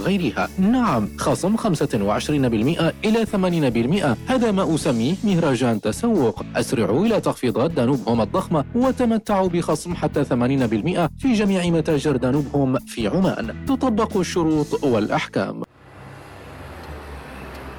وغيرها. نعم خصم 25% إلى 80% هذا ما أسميه مهرجان تسوق. أسرعوا إلى تخفيضات Danube Home الضخمة وتمتعوا بخصم حتى 80% في جميع متاجر Danube Home في عمان. تطبق الشروط والأحكام.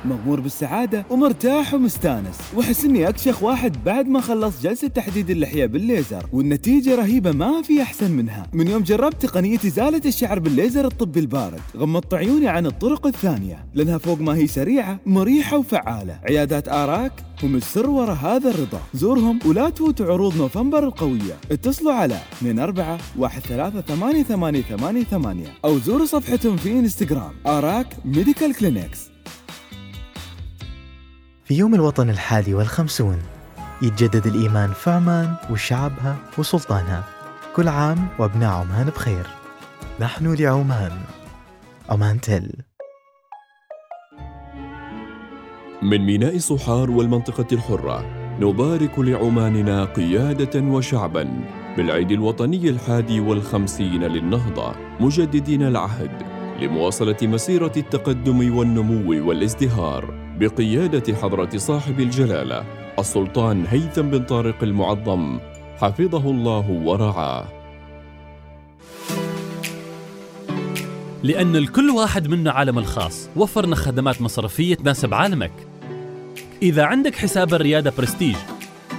مغمور بالسعادة ومرتاح ومستانس. وأحس إني أكشخ واحد بعد ما خلص جلسة تحديد اللحية بالليزر. والنتيجة رهيبة ما في أحسن منها. من يوم جربت تقنية إزالة الشعر بالليزر الطبي البارد. غمضت عيوني عن الطرق الثانية. لأنها فوق ما هي سريعة مريحة وفعالة. عيادات آراك هم السر وراء هذا الرضا. زورهم ولا تفوتوا عروض نوفمبر القوية. اتصلوا على 24 13 8888 أو زوروا صفحتهم في إنستغرام. Arak Medical Clinics. في يوم الوطن الحادي والخمسون. يتجدد الإيمان في عمان وشعبها وسلطانها. كل عام وأبناء عمان بخير. نحن لعمان. عمان تل. من ميناء صحار والمنطقة الحرة نبارك لعماننا قيادة وشعبا بالعيد الوطني الحادي والخمسين للنهضة مجددين العهد لمواصلة مسيرة التقدم والنمو والازدهار. بقيادة حضرة صاحب الجلالة السلطان هيثم بن طارق المعظم حفظه الله ورعاه. لأن الكل واحد منا عالم الخاص وفرنا خدمات مصرفية تناسب عالمك. إذا عندك حساب الريادة برستيج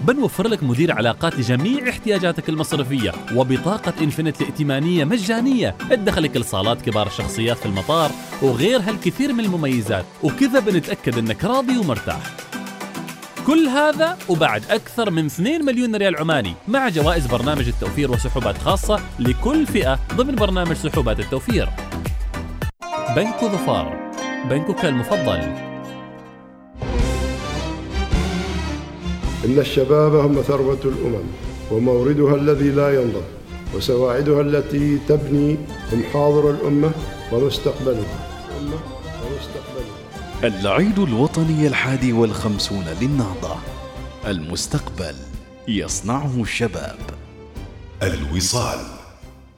بنوفر لك مدير علاقات لجميع احتياجاتك المصرفية وبطاقة Infinite الائتمانية مجانية. تدخلك لصالات كبار الشخصيات في المطار وغير هالكثير من المميزات. وكذا بنتأكد إنك راضي ومرتاح. كل هذا وبعد أكثر من 2 مليون ريال عماني مع جوائز برنامج التوفير وسحوبات خاصة لكل فئة ضمن برنامج سحوبات التوفير. بنك ظفار بنكك المفضل. إن الشباب هم ثروة الأمم وموردها الذي لا ينضب وسواعدها التي تبني هم حاضر الأمة ومستقبلها. العيد الوطني الحادي والخمسون للنهضة. المستقبل يصنعه الشباب. الوصال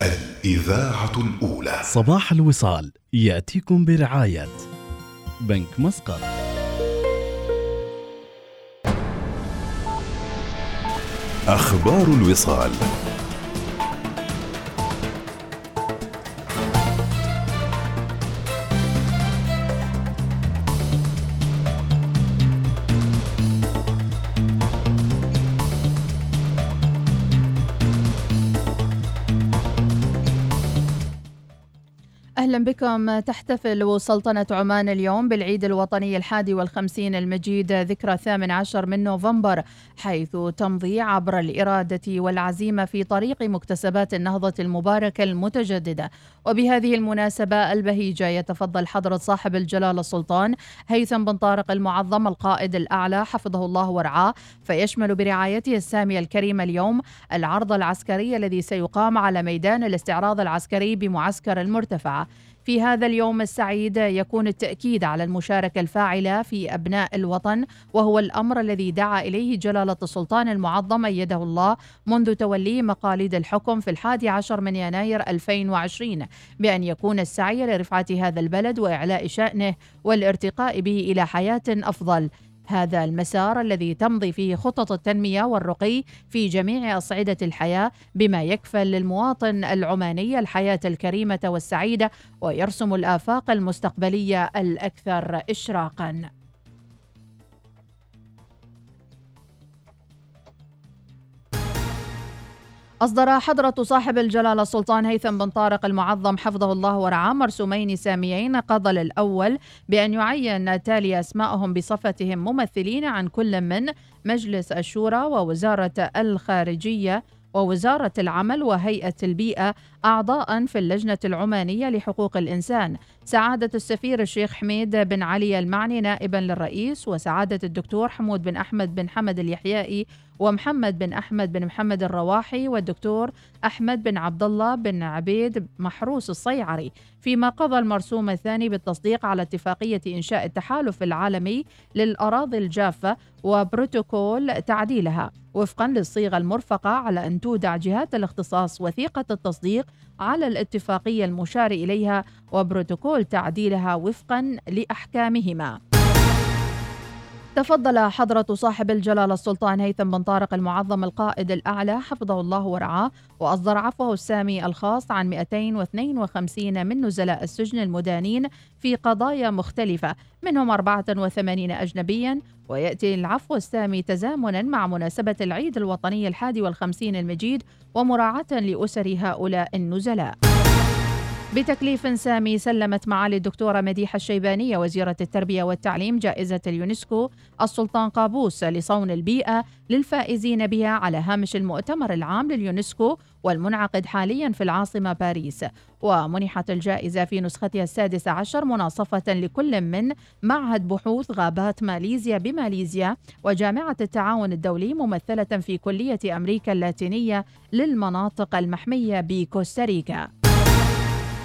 الإذاعة الأولى. صباح الوصال يأتيكم برعاية بنك مسقط. أخبار الوصال. أهلا بكم. تحتفل سلطنة عمان اليوم بالعيد الوطني الحادي والخمسين المجيد ذكرى الثامن عشر من نوفمبر حيث تمضي عبر الإرادة والعزيمة في طريق مكتسبات النهضة المباركة المتجددة. وبهذه المناسبة البهيجة يتفضل حضرة صاحب الجلالة السلطان هيثم بن طارق المعظم القائد الأعلى حفظه الله ورعاه فيشمل برعايته السامية الكريمة اليوم العرض العسكري الذي سيقام على ميدان الاستعراض العسكري بمعسكر المرتفعة. في هذا اليوم السعيد يكون التأكيد على المشاركة الفاعلة في أبناء الوطن وهو الأمر الذي دعا إليه جلالة السلطان المعظم أيده الله منذ توليه مقاليد الحكم في الحادي عشر من يناير 2020 بأن يكون السعي لرفعة هذا البلد وإعلاء شأنه والارتقاء به إلى حياة أفضل. هذا المسار الذي تمضي فيه خطط التنمية والرقي في جميع أصعدة الحياة بما يكفل للمواطن العماني الحياة الكريمة والسعيدة ويرسم الآفاق المستقبلية الأكثر اشراقا. أصدر حضرة صاحب الجلالة السلطان هيثم بن طارق المعظم حفظه الله ورعاه مرسومين ساميين قضل الأول بأن يعين تالي أسمائهم بصفتهم ممثلين عن كل من مجلس الشورى ووزارة الخارجية ووزارة العمل وهيئة البيئة أعضاء في اللجنة العمانية لحقوق الإنسان. سعادة السفير الشيخ حميد بن علي المعني نائبا للرئيس وسعادة الدكتور حمود بن أحمد بن حمد اليحيائي ومحمد بن أحمد بن محمد الرواحي والدكتور أحمد بن عبد الله بن عبيد محروس الصيعري. فيما قضى المرسوم الثاني بالتصديق على اتفاقية إنشاء التحالف العالمي للأراضي الجافة وبروتوكول تعديلها. وفقا للصيغة المرفقة على أن تودع جهات الاختصاص وثيقة التصديق على الاتفاقية المشار إليها وبروتوكول تعديلها وفقا لأحكامهما. تفضل حضرة صاحب الجلالة السلطان هيثم بن طارق المعظم القائد الأعلى حفظه الله ورعاه وأصدر عفوه السامي الخاص عن 252 من نزلاء السجن المدانين في قضايا مختلفة منهم 84 أجنبيا ويأتي العفو السامي تزامنا مع مناسبة العيد الوطني الحادي والخمسين المجيد ومراعاة لأسر هؤلاء النزلاء. بتكليف سامي سلمت معالي الدكتورة مديحة الشيبانية وزيرة التربية والتعليم جائزة اليونسكو السلطان قابوس لصون البيئة للفائزين بها على هامش المؤتمر العام لليونسكو والمنعقد حاليا في العاصمة باريس. ومنحت الجائزة في نسختها السادسة عشر مناصفة لكل من معهد بحوث غابات ماليزيا بماليزيا وجامعة التعاون الدولي ممثلة في كلية أمريكا اللاتينية للمناطق المحمية بكوستاريكا.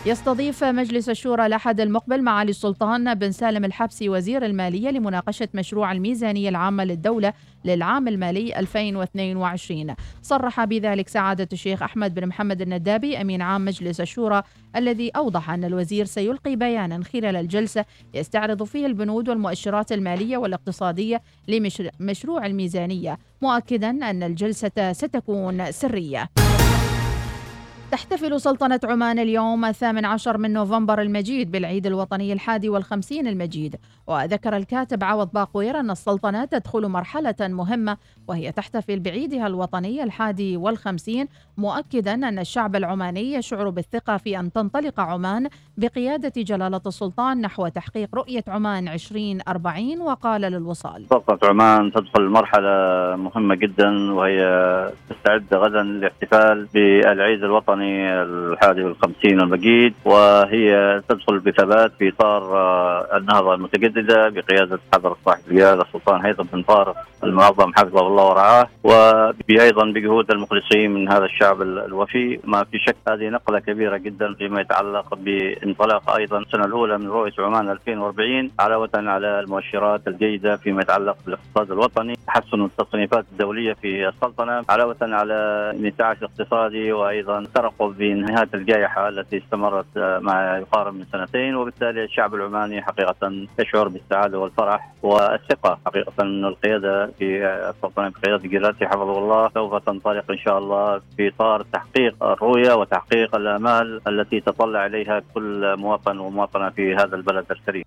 يستضيف مجلس الشورى الأحد المقبل معالي السلطان بن سالم الحبسي وزير المالية لمناقشة مشروع الميزانية العامة للدولة للعام المالي 2022 صرح بذلك سعادة الشيخ أحمد بن محمد الندابي أمين عام مجلس الشورى الذي أوضح أن الوزير سيلقي بيانا خلال الجلسة يستعرض فيه البنود والمؤشرات المالية والاقتصادية لمشروع الميزانية مؤكدا أن الجلسة ستكون سرية. تحتفل سلطنة عمان اليوم الثامن عشر من نوفمبر المجيد بالعيد الوطني الحادي والخمسين المجيد. وذكر الكاتب عوض باقوير أن السلطنة تدخل مرحلة مهمة وهي تحتفل بعيدها الوطني الحادي والخمسين مؤكدا أن الشعب العماني يشعر بالثقة في أن تنطلق عمان بقيادة جلالة السلطان نحو تحقيق رؤية عمان 2040 وقال للوصال. سلطنة عمان تدخل مرحلة مهمة جدا وهي تستعد غدا للاحتفال بالعيد الوطني الوطني الحادي والخمسين المجيد وهي تدخل بثبات في إطار آه، النهضة المتجددة بقيادة حضرة صاحب الجلالة السلطان هيثم بن طارق المعظم حفظه الله ورعاه وأيضا بجهود المخلصين من هذا الشعب الوفي. ما في شك هذه نقلة كبيرة جدا فيما يتعلق بانطلاق أيضا السنة الأولى من رؤية عمان 2040 علاوة على المؤشرات الجيدة فيما يتعلق بالاقتصاد الوطني تحسن التصنيفات الدولية في السلطنة علاوة على الانتعاش الاقتصادي وأيضا ترقب بنهاية الجائحة التي استمرت ما يقارب من سنتين وبالتالي الشعب العماني حقيقة يشعر بالسعادة والفرح والثقة حقيقة أن القيادة في السلطنة بقيادة جلالته حفظه الله. سوف تنطلق إن شاء الله في إطار تحقيق الرؤية وتحقيق الآمال التي تطلع إليها كل مواطن ومواطنة في هذا البلد الكريم.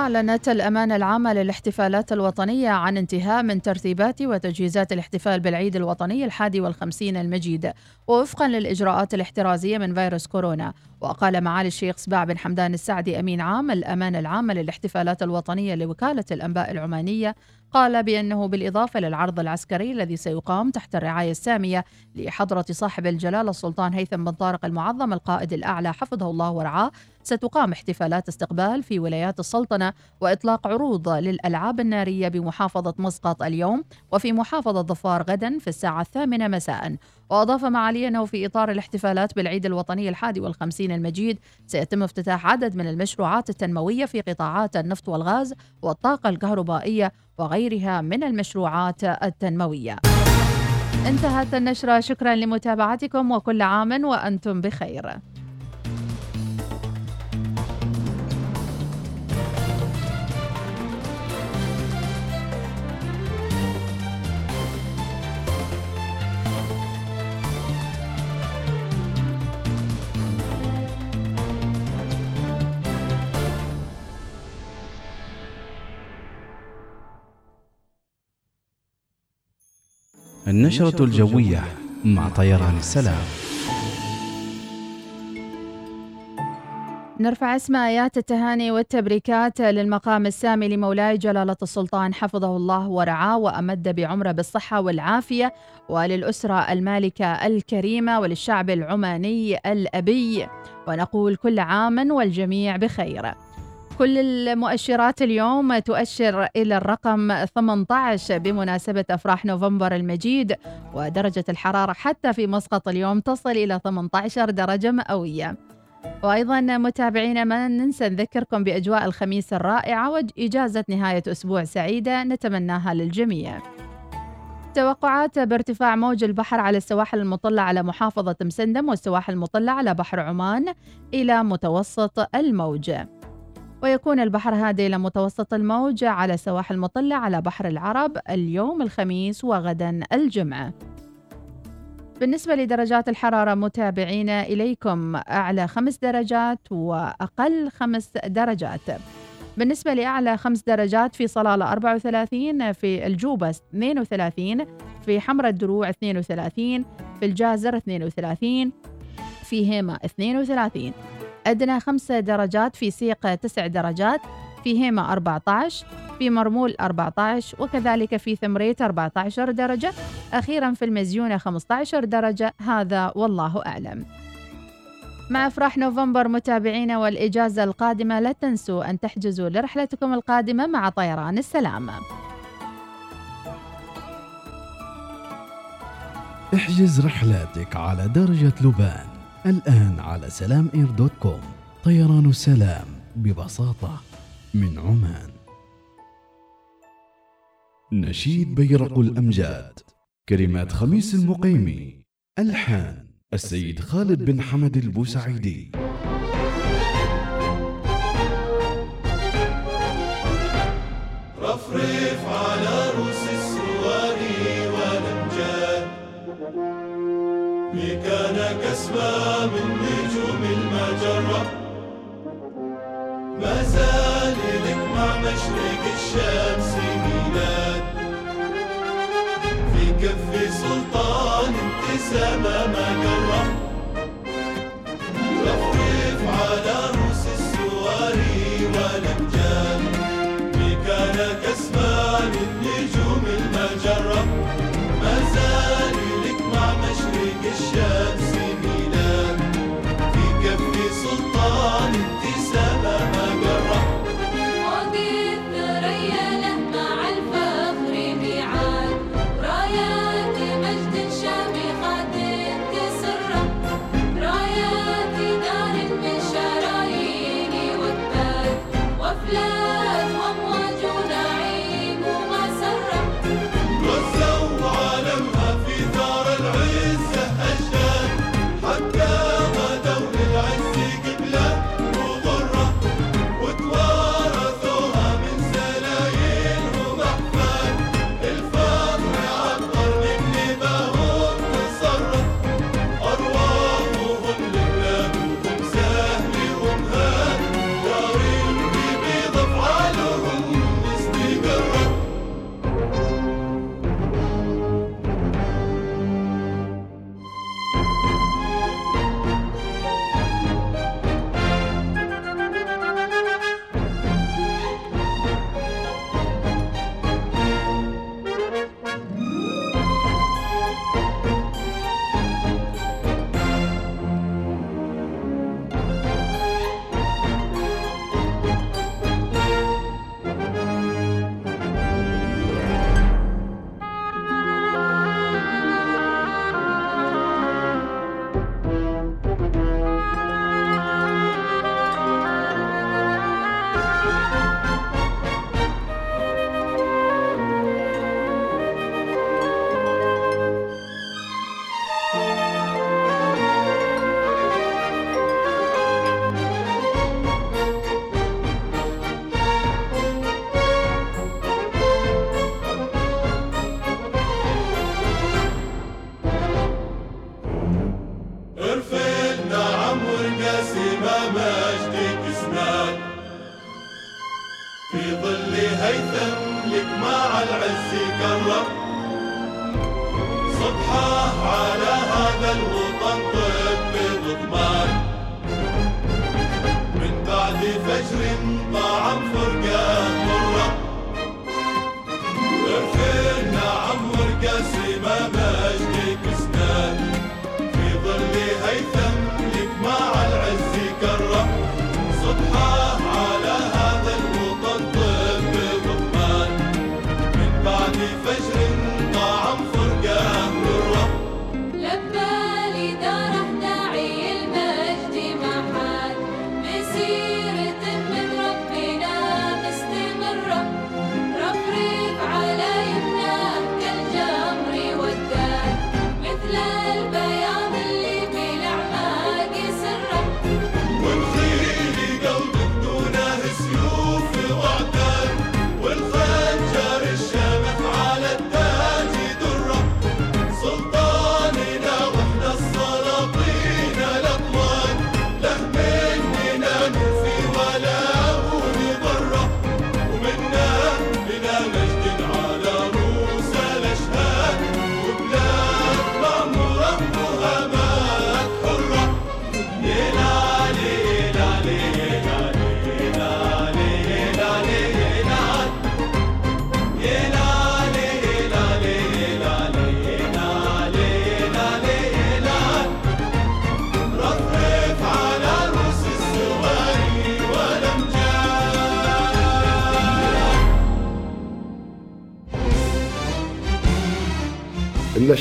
أعلنت الأمانة العامة للاحتفالات الوطنية عن انتهاء من ترتيبات وتجهيزات الاحتفال بالعيد الوطني الحادي والخمسين المجيد ووفقا للإجراءات الاحترازية من فيروس كورونا. وقال معالي الشيخ سباع بن حمدان السعدي أمين عام الأمانة العامة للاحتفالات الوطنية لوكالة الأنباء العمانية. قال بأنه بالإضافة للعرض العسكري الذي سيقام تحت الرعاية السامية لحضرة صاحب الجلالة السلطان هيثم بن طارق المعظم القائد الأعلى حفظه الله ورعاه ستقام احتفالات استقبال في ولايات السلطنة وإطلاق عروض للألعاب النارية بمحافظة مسقط اليوم وفي محافظة ظفار غدا في الساعة الثامنة مساء. وأضاف معالي أنه في إطار الاحتفالات بالعيد الوطني الحادي والخمسين المجيد سيتم افتتاح عدد من المشروعات التنموية في قطاعات النفط والغاز والطاقة الكهربائية وغيرها من المشروعات التنموية. انتهت النشرة شكرا لمتابعتكم وكل عام وأنتم بخير. النشرة الجوية مع طيران السلام. نرفع اسم آيات التهاني والتبريكات للمقام السامي لمولاي جلالة السلطان حفظه الله ورعاه وأمد بعمره بالصحة والعافية وللأسرة المالكة الكريمة وللشعب العماني الأبي. ونقول كل عام والجميع بخير. كل المؤشرات اليوم تؤشر إلى الرقم 18 بمناسبة أفراح نوفمبر المجيد ودرجة الحرارة حتى في مسقط اليوم تصل إلى 18 درجة مئوية. وأيضا متابعينا ما ننسى نذكركم بأجواء الخميس الرائعة وإجازة نهاية أسبوع سعيدة نتمناها للجميع. توقعات بارتفاع موج البحر على السواحل المطلة على محافظة مسندم والسواحل المطلة على بحر عمان إلى متوسط الموج. ويكون البحر هادئ إلى متوسط الموج على السواحل المطلة على بحر العرب اليوم الخميس وغدا الجمعة. بالنسبة لدرجات الحرارة متابعينا إليكم أعلى خمس درجات وأقل خمس درجات. بالنسبة لأعلى خمس درجات في صلالة 34 في الجوبة 32 في حمرة الدروع 32 في الجازر 32 في هيمة 32 أدنى خمسة درجات في سيقة تسع درجات في هيمة 14 في مرمول 14 وكذلك في ثمريت 14 درجة. أخيرا في المزيونة 15 درجة هذا والله أعلم. مع أفراح نوفمبر متابعينا والإجازة القادمة لا تنسوا أن تحجزوا لرحلتكم القادمة مع طيران السلام. احجز رحلاتك على درجة لبان. الآن على سلام إير دوت كوم طيران السلام ببساطة من عمان. نشيد بيرق الأمجاد كلمات خميس المقيمي. ألحان السيد خالد بن حمد البوسعيدي. اسمى من نجوم المجرة لك مع مشرق الشمس.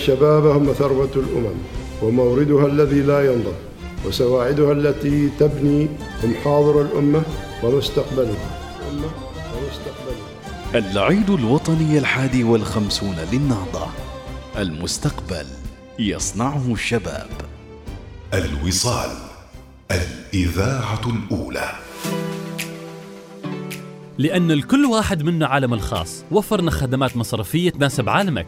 الشباب هم ثروة الأمم وموردها الذي لا ينضب وسواعدها التي تبني هم حاضر الأمة ومستقبلها. الأمة ومستقبلها العيد الوطني الحادي والخمسون للنهضة. المستقبل يصنعه الشباب. الوصال الإذاعة الأولى. لأن لكل واحد منا عالم الخاص. وفرنا خدمات مصرفية تناسب عالمك.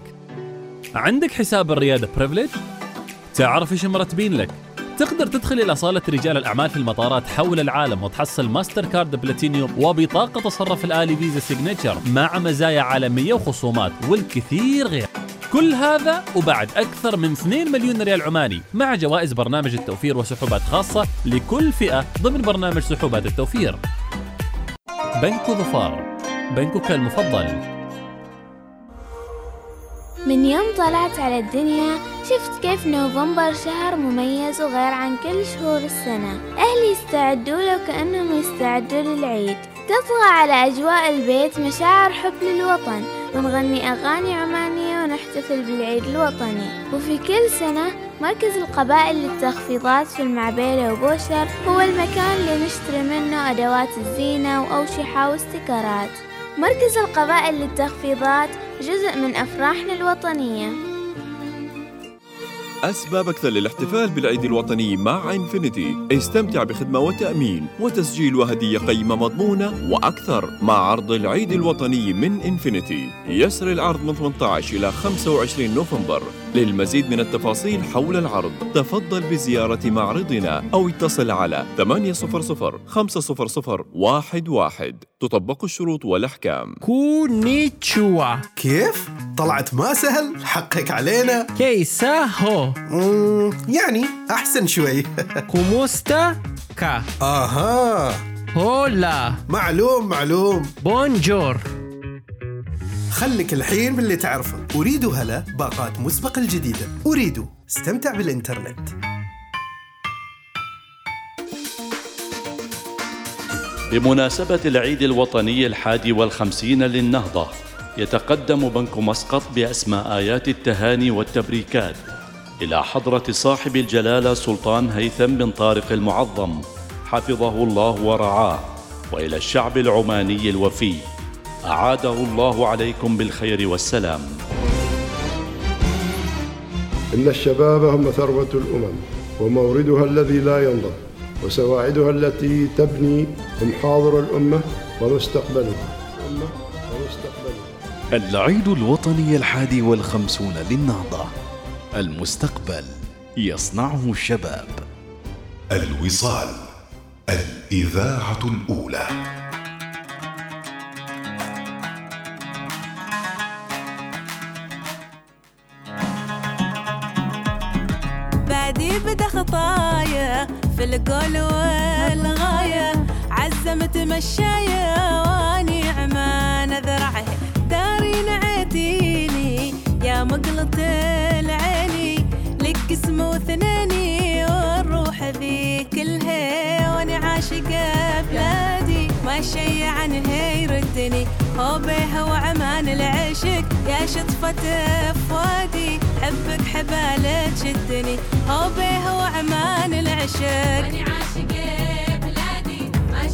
عندك حساب الريادة Privilege؟ تعرف إيش مرتبين لك؟ تقدر تدخل إلى صالة رجال الأعمال في المطارات حول العالم وتحصل Mastercard Platinum وبطاقة تصرف الآلي Visa Signature مع مزايا عالمية وخصومات والكثير غير كل هذا وبعد أكثر من 2 مليون ريال عماني مع جوائز برنامج التوفير وسحوبات خاصة لكل فئة ضمن برنامج سحوبات التوفير بنك ظفار بنكك المفضل من يوم طلعت على الدنيا شفت كيف نوفمبر شهر مميز وغير عن كل شهور السنة. أهلي يستعدوا له كأنهم يستعدوا للعيد. تطغى على أجواء البيت مشاعر حب للوطن ونغني أغاني عمانية ونحتفل بالعيد الوطني. وفي كل سنة مركز القبائل للتخفيضات في المعبيلة وبوشر هو المكان اللي نشتري منه أدوات الزينة وأوشحة واستيكرات. مركز القبائل للتخفيضات جزء من أفراحنا الوطنية. أسباب أكثر للاحتفال بالعيد الوطني مع Infiniti. استمتع بخدمة وتأمين وتسجيل وهدية قيمة مضمونة وأكثر مع عرض العيد الوطني من Infiniti. يسري العرض من 18 إلى 25 نوفمبر. للمزيد من التفاصيل حول العرض. تفضل بزيارة معرضنا أو اتصل على 800 500 11 تطبق الشروط والأحكام. كونيتشوا. كيف؟ طلعت ما سهل حقك علينا. كيساهو يعني أحسن شوي. كوموستا كا. آها. هولا. معلوم معلوم. بونجور. خلك الحين باللي تعرفه. أريد هلا باقات مسبق الجديدة أريد. استمتع بالإنترنت. بمناسبة العيد الوطني الحادي والخمسين للنهضة يتقدم بنك مسقط بأسماء آيات التهاني والتبريكات إلى حضرة صاحب الجلالة سلطان هيثم بن طارق المعظم حفظه الله ورعاه وإلى الشعب العماني الوفي. أعاده الله عليكم بالخير والسلام. إن الشباب هم ثروة الأمم وموردها الذي لا ينضب وسواعدها التي تبني هم حاضر الأمة ومستقبلها. العيد الوطني الحادي والخمسون للنهضة. المستقبل يصنعه الشباب. الوصال الإذاعة الأولى. عنها يردني هو بيها وعمان العشق. يا شطفة فؤادي حبك حبالة تشدني. هو بيها وعمان العشق. عاشقة بلادي ما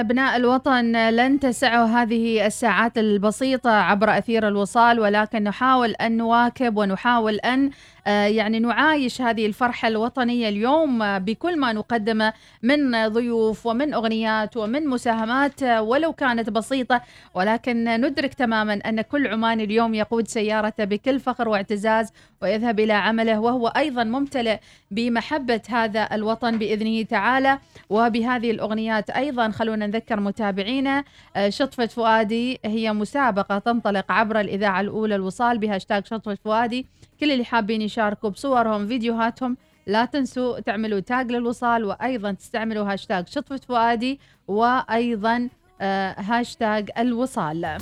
أبناء الوطن لن تسعه هذه الساعات البسيطة عبر أثير الوصال ولكن نحاول أن نواكب ونحاول أن آه، يعني نعايش هذه الفرحة الوطنية اليوم بكل ما نقدمه من ضيوف ومن أغنيات ومن مساهمات آه، ولو كانت بسيطة. ولكن ندرك تماما أن كل عماني اليوم يقود سيارته بكل فخر واعتزاز ويذهب إلى عمله وهو أيضا ممتلئ بمحبة هذا الوطن بإذنه تعالى. وبهذه الأغنيات أيضا خلونا نذكر متابعينا آه، شطفة فؤادي هي مسابقة تنطلق عبر الإذاعة الأولى الوصال بهاشتاج شطفة فؤادي. كل اللي حابين يشاركوا بصورهم فيديوهاتهم لا تنسوا تعملوا tag للوصال وأيضا تستعملوا هاشتاج شطفة فؤادي وأيضا آه، هاشتاج الوصال.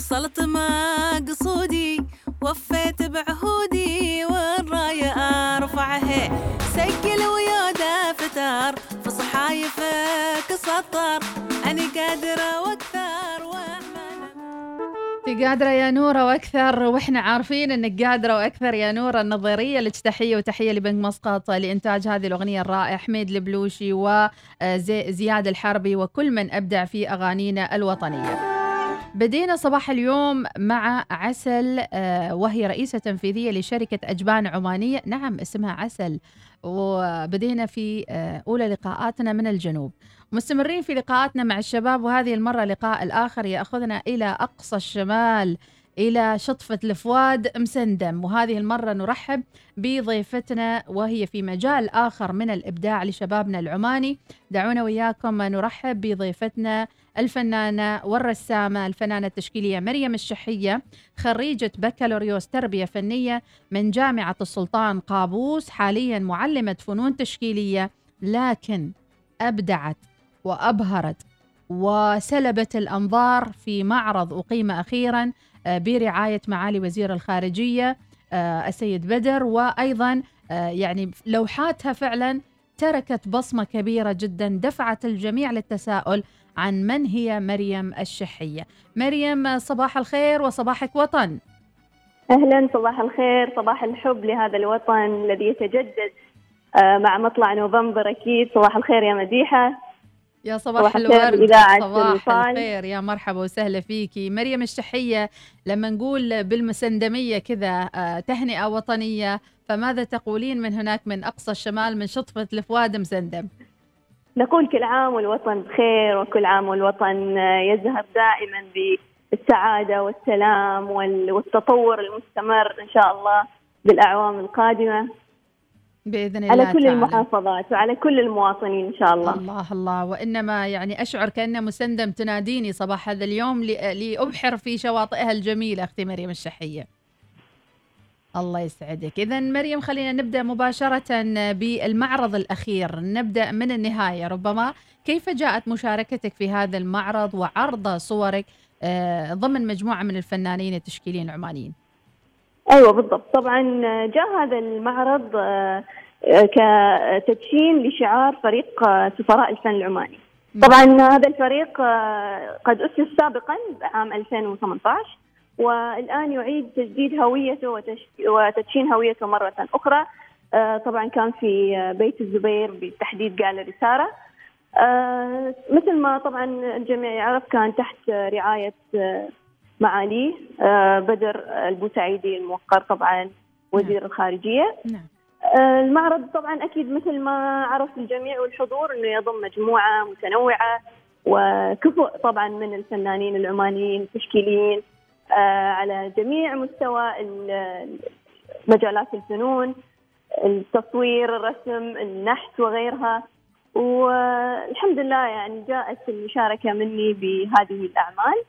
وصلت مقصودي وفيت بعهودي والراية أرفعها. سجل ويا دفتر في صحايفك سطر اني قادرة وأكثر انت قادرة يا نورة وأكثر وإحنا عارفين أنك قادرة وأكثر يا نورة. النظرية لك تحية وتحية لبنك مسقط لإنتاج هذه الأغنية الرائعة حميد البلوشي وزياد الحربي وكل من أبدع في أغانينا الوطنية. بدينا صباح اليوم مع عسل آه، وهي رئيسة تنفيذية لشركة أجبان عمانية. نعم اسمها عسل. وبدينا في آه، أولى لقاءاتنا من الجنوب. مستمرين في لقاءاتنا مع الشباب وهذه المرة لقاء الآخر يأخذنا إلى أقصى الشمال إلى شطفة الفواد مسندم. وهذه المرة نرحب بضيفتنا وهي في مجال آخر من الإبداع لشبابنا العماني. دعونا وياكم نرحب بضيفتنا الفنانة والرسامة الفنانة التشكيلية مريم الشحية خريجة بكالوريوس تربية فنية من جامعة السلطان قابوس حاليا معلمة فنون تشكيلية لكن أبدعت وأبهرت وسلبت الأنظار في معرض أقيم أخيرا آه، برعاية معالي وزير الخارجية آه، السيد بدر. وأيضا آه، يعني لوحاتها فعلا تركت بصمة كبيرة جدا دفعت الجميع للتساؤل عن من هي مريم الشحية. مريم صباح الخير وصباحك وطن. أهلا صباح الخير صباح الحب لهذا الوطن الذي يتجدد آه، مع مطلع نوفمبر أكيد. صباح الخير يا مديحة. يا صباح, صباح الورد صباح. الخير يا مرحبا وسهلا فيكي مريم الشحية لما نقول بالمسندمية كذا آه، تهنئة وطنية فماذا تقولين من هناك من أقصى الشمال من شطفة الفواد مسندم؟ نقول كل عام والوطن بخير وكل عام والوطن يزهر دائما بالسعادة والسلام وال- والتطور المستمر إن شاء الله بالأعوام القادمة. بإذن الله على كل تعالى. المحافظات وعلى كل المواطنين إن شاء الله. الله الله. وإنما يعني أشعر كأن مسندم تناديني صباح هذا اليوم ل- لأبحر في شواطئها الجميلة أختي مريم الشحية. الله يسعدك. إذا مريم خلينا نبدأ مباشرة بالمعرض الأخير. نبدأ من النهاية. ربما كيف جاءت مشاركتك في هذا المعرض وعرض صورك آه، ضمن مجموعة من الفنانين التشكيليين العمانيين؟ أيوه بالضبط. طبعا جاء هذا المعرض آه، آه، كتدشين لشعار فريق سفراء الفن العماني. طبعا هذا الفريق قد أسس سابقا عام 2018 والآن يعيد تجديد هويته وتدشين هويته مرة أخرى. آه، طبعا كان في بيت الزبير بالتحديد جاليري سارة. آه، مثل ما طبعا الجميع يعرف كان تحت رعاية آه، معاليه بدر البوسعيدي الموقر طبعا وزير الخارجية. نعم. آه، المعرض طبعا أكيد مثل ما عرف الجميع والحضور إنه يضم مجموعة متنوعة وكفؤ طبعا من الفنانين العمانيين التشكيليين. على جميع مستوى ال- مجالات الفنون التصوير الرسم النحت وغيرها. والحمد لله يعني جاءت المشاركة مني بهذه الأعمال.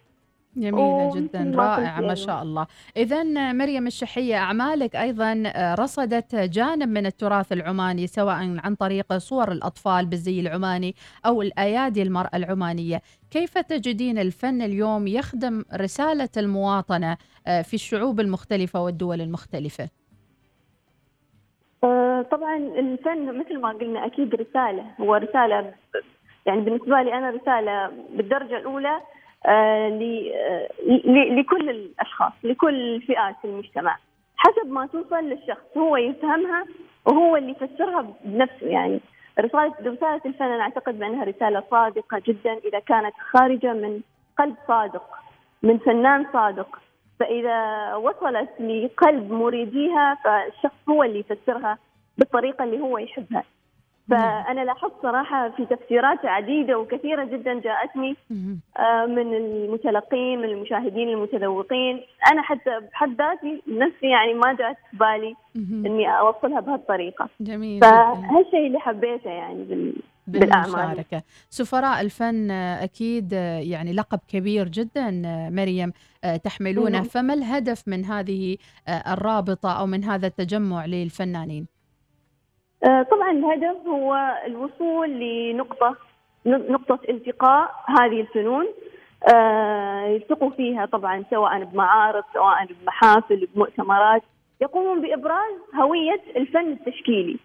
جميلة جدا رائعة ما. شاء الله. إذا مريم الشحية أعمالك أيضا آه، رصدت جانب من التراث العماني سواء عن طريق صور الأطفال بالزي العماني أو الأيادي المرأة العمانية. كيف تجدين الفن اليوم يخدم رسالة المواطنة آه، في الشعوب المختلفة والدول المختلفة؟ آه، طبعا الفن مثل ما قلنا أكيد رسالة هو رسالة ب- يعني بالنسبة لي آه، ل- آه، ل- لكل الأشخاص لكل فئات المجتمع حسب ما توصل للشخص هو يفهمها وهو اللي يفسرها بنفسه. يعني رساله رسالة الفن أنا أعتقد بأنها رسالة صادقة جدا إذا كانت خارجة من قلب صادق من فنان صادق. فإذا وصلت لقلب مريديها فالشخص هو اللي يفسرها بالطريقة اللي هو يحبها. فأنا لاحظت صراحة في تفسيرات عديدة وكثيرة جدا جاءتني آه، من المتلقين من المشاهدين المتذوقين. أنا حتى بحد ذاتي نفسي يعني ما جاءت في بالي إني أوصلها بهالطريقة. جميل فهالشيء اللي حبيته يعني بال... بالمشاركة. سفراء الفن أكيد آه، يعني لقب كبير جدا آه، مريم تحملونه. فما الهدف من هذه الرابطة أو من هذا التجمع للفنانين؟ طبعا الهدف هو الوصول لنقطة نقطة التقاء هذه الفنون آه، يلتقوا فيها طبعا سواء بمعارض سواء بمحافل بمؤتمرات يقومون بإبراز هوية الفن التشكيلي.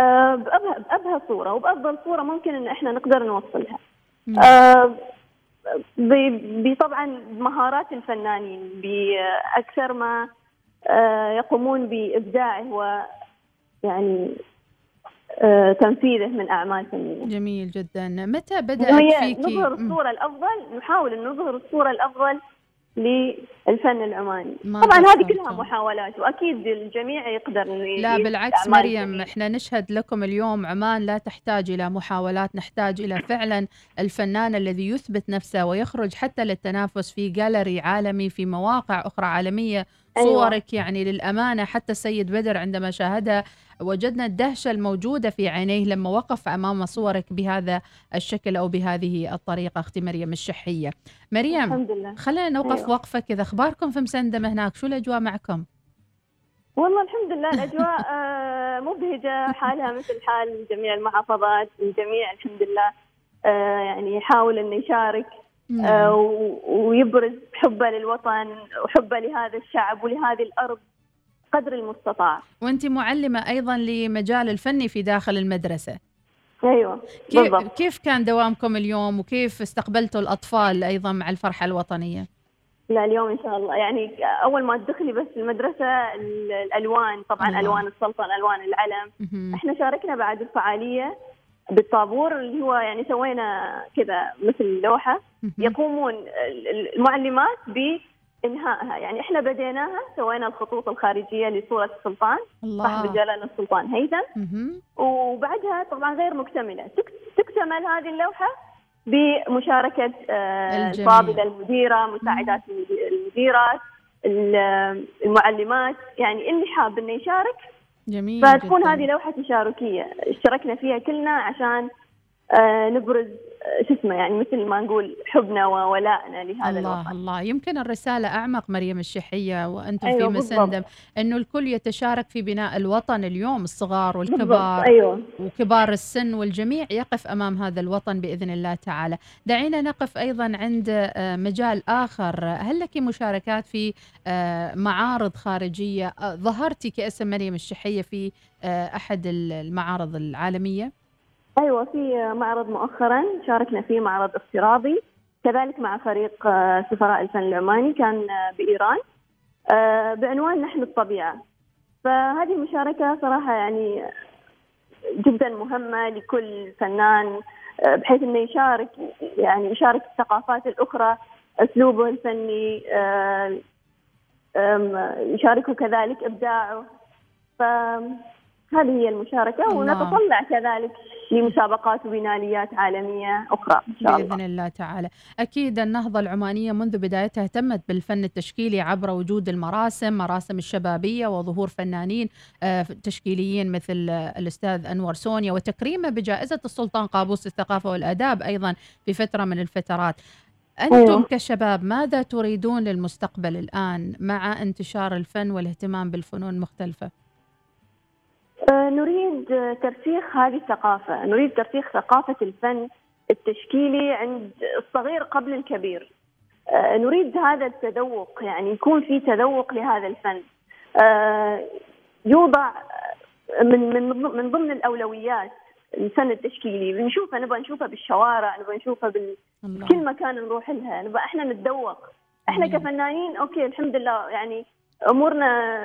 آه، بأبهى, صورة وبأفضل صورة ممكن إن إحنا نقدر نوصلها. آه، بطبعا مهارات الفنانين بأكثر ما آه، يقومون بإبداعه و يعني آه، تنفيذه من أعمال فنية جميل جدا متى بدأت هي فيكي نظهر مم. الصورة الأفضل نحاول أن نظهر الصورة الأفضل للفن العماني ما طبعا هذه. كلها محاولات وأكيد الجميع يقدر لا بالعكس مريم جميلة. إحنا نشهد لكم اليوم عمان لا تحتاج إلى محاولات نحتاج إلى فعلا الفنان الذي يثبت نفسه ويخرج حتى للتنافس في جاليري عالمي في مواقع أخرى عالمية أيوة. صورك يعني للأمانة حتى السيد بدر عندما شاهدها وجدنا الدهشه الموجوده في عينيه لما وقف أمام صورك بهذا الشكل أو بهذه الطريقة أختي مريم الشحية. مريم الحمد لله خلينا نوقف أيوة. وقفه كذا أخباركم في مسندم هناك شو الأجواء معكم؟ والله الحمد لله الأجواء آه، مبهجة حالها مثل حال جميع المحافظات الجميع الحمد لله آه، يعني يحاول أنه يشارك آه، ويبرز حبه للوطن وحبه لهذا الشعب ولهذه الأرض قدر المستطاع. وأنت معلمة أيضا لمجال الفني في داخل المدرسة. أيوة كيف, بالضبط. كيف كان دوامكم اليوم وكيف استقبلتوا الأطفال أيضا مع الفرحة الوطنية؟ لا اليوم إن شاء الله. يعني أول ما تدخلي بس المدرسة ال- الألوان طبعا الله. ألوان السلطنه الوان العلم. مهم. إحنا شاركنا بعد الفعالية بالطابور اللي هو يعني سوينا كذا مثل لوحة. يقومون ال- ال- بانهائها يعني إحنا بديناها سوينا الخطوط الخارجية لصورة السلطان الله. صاحب جلاله السلطان هيثم. وبعدها طبعا غير مكتملة تك- تكتمل هذه اللوحة بمشاركة آه،. الفاضله المديرة مساعدات المدي- المديرات ال- المعلمات يعني اللي حاب إنه يشارك جميل فتكون جداً. هذه لوحة تشاركية اشتركنا فيها كلنا عشان آه، نبرز شو اسمه يعني مثل ما نقول حبنا وولائنا لهذا الله الوطن. الله. يمكن الرسالة أعمق مريم الشحية وأنتم أيوة في بالضبط. مسندم أنه الكل يتشارك في بناء الوطن اليوم الصغار والكبار أيوة. وكبار السن والجميع يقف أمام هذا الوطن بإذن الله تعالى. دعينا نقف أيضا عند آه، مجال آخر. هل لك مشاركات في آه، معارض خارجية؟ آه، ظهرتي كاسم مريم الشحية في أحد المعارض العالمية؟ أيوه في معرض مؤخرا شاركنا فيه معرض افتراضي. كذلك مع فريق آه، سفراء الفن العماني كان آه، بإيران. آه، بعنوان نحن الطبيعة. فهذه المشاركة صراحة يعني جدا مهمة لكل فنان بحيث إنه يشارك يعني يشارك الثقافات الأخرى أسلوبه الفني يشاركه كذلك إبداعه. فهذه هي المشاركة الله. ونتطلع كذلك لمسابقات وبناليات عالمية أخرى إن شاء الله بإذن الله تعالى أكيد النهضة العمانية منذ بدايتها اهتمت بالفن التشكيلي عبر وجود المراسم مراسم الشبابية وظهور فنانين آه، تشكيليين مثل الأستاذ أنور سونيا وتكريمه بجائزة السلطان قابوس الثقافة والآداب أيضا في فترة من الفترات أنتم أيوة. كشباب ماذا تريدون للمستقبل الآن مع انتشار الفن والاهتمام بالفنون المختلفة؟ آه، نريد ترسيخ هذه الثقافة. نريد ترسيخ ثقافة الفن التشكيلي عند الصغير قبل الكبير. آه، نريد هذا التذوق يعني يكون في تذوق لهذا الفن. آه، يوضع من من من ضمن الأولويات الفن التشكيلي. بنشوفه نبغى نشوفه بالشوارع نبغى نشوفه بال... كل مكان نروح لها. نبغى إحنا نتذوق. إحنا كفنانين okay الحمد لله يعني أمورنا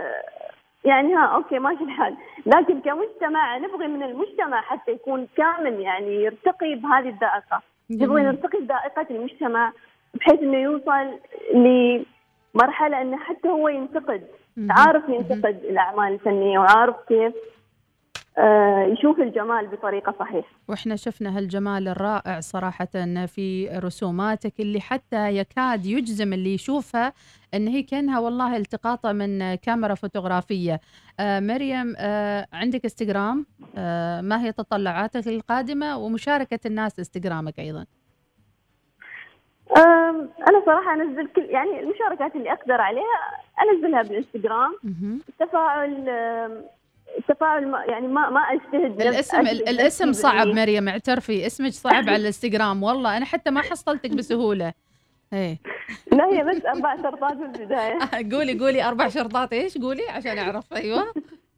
يعني ها okay ماشي الحال. لكن كمجتمع نبغي من المجتمع حتى يكون كامل يعني يرتقي بهذه الذائقه. نبغي نرتقي بذائقه المجتمع بحيث إنه يوصل لمرحلة إنه حتى هو ينتقد عارف ينتقد الأعمال الفنية وعارف كيف يشوف الجمال بطريقة صحيحة. وإحنا شفنا هالجمال الرائع صراحة في رسوماتك اللي حتى يكاد يجزم اللي يشوفها إن هي كأنها والله التقاطة من كاميرا فوتوغرافية. آه مريم آه عندك إنستغرام؟ آه ما هي تطلعاتك القادمة ومشاركة الناس إنستغرامك أيضا؟ أنا صراحة أنزل كل يعني المشاركات اللي أقدر عليها أنزلها بالإنستغرام. التفاعل التفاعل ما يعني ما ما أجتهد الاسم الاسم صعب مريم اعترفي اسمك صعب على الانستغرام والله أنا حتى ما حصلتك بسهولة. إيه. لا هي بس أربع شرطات في البداية. قولي قولي أربع شرطات إيش؟ قولي عشان أعرف. أيوه.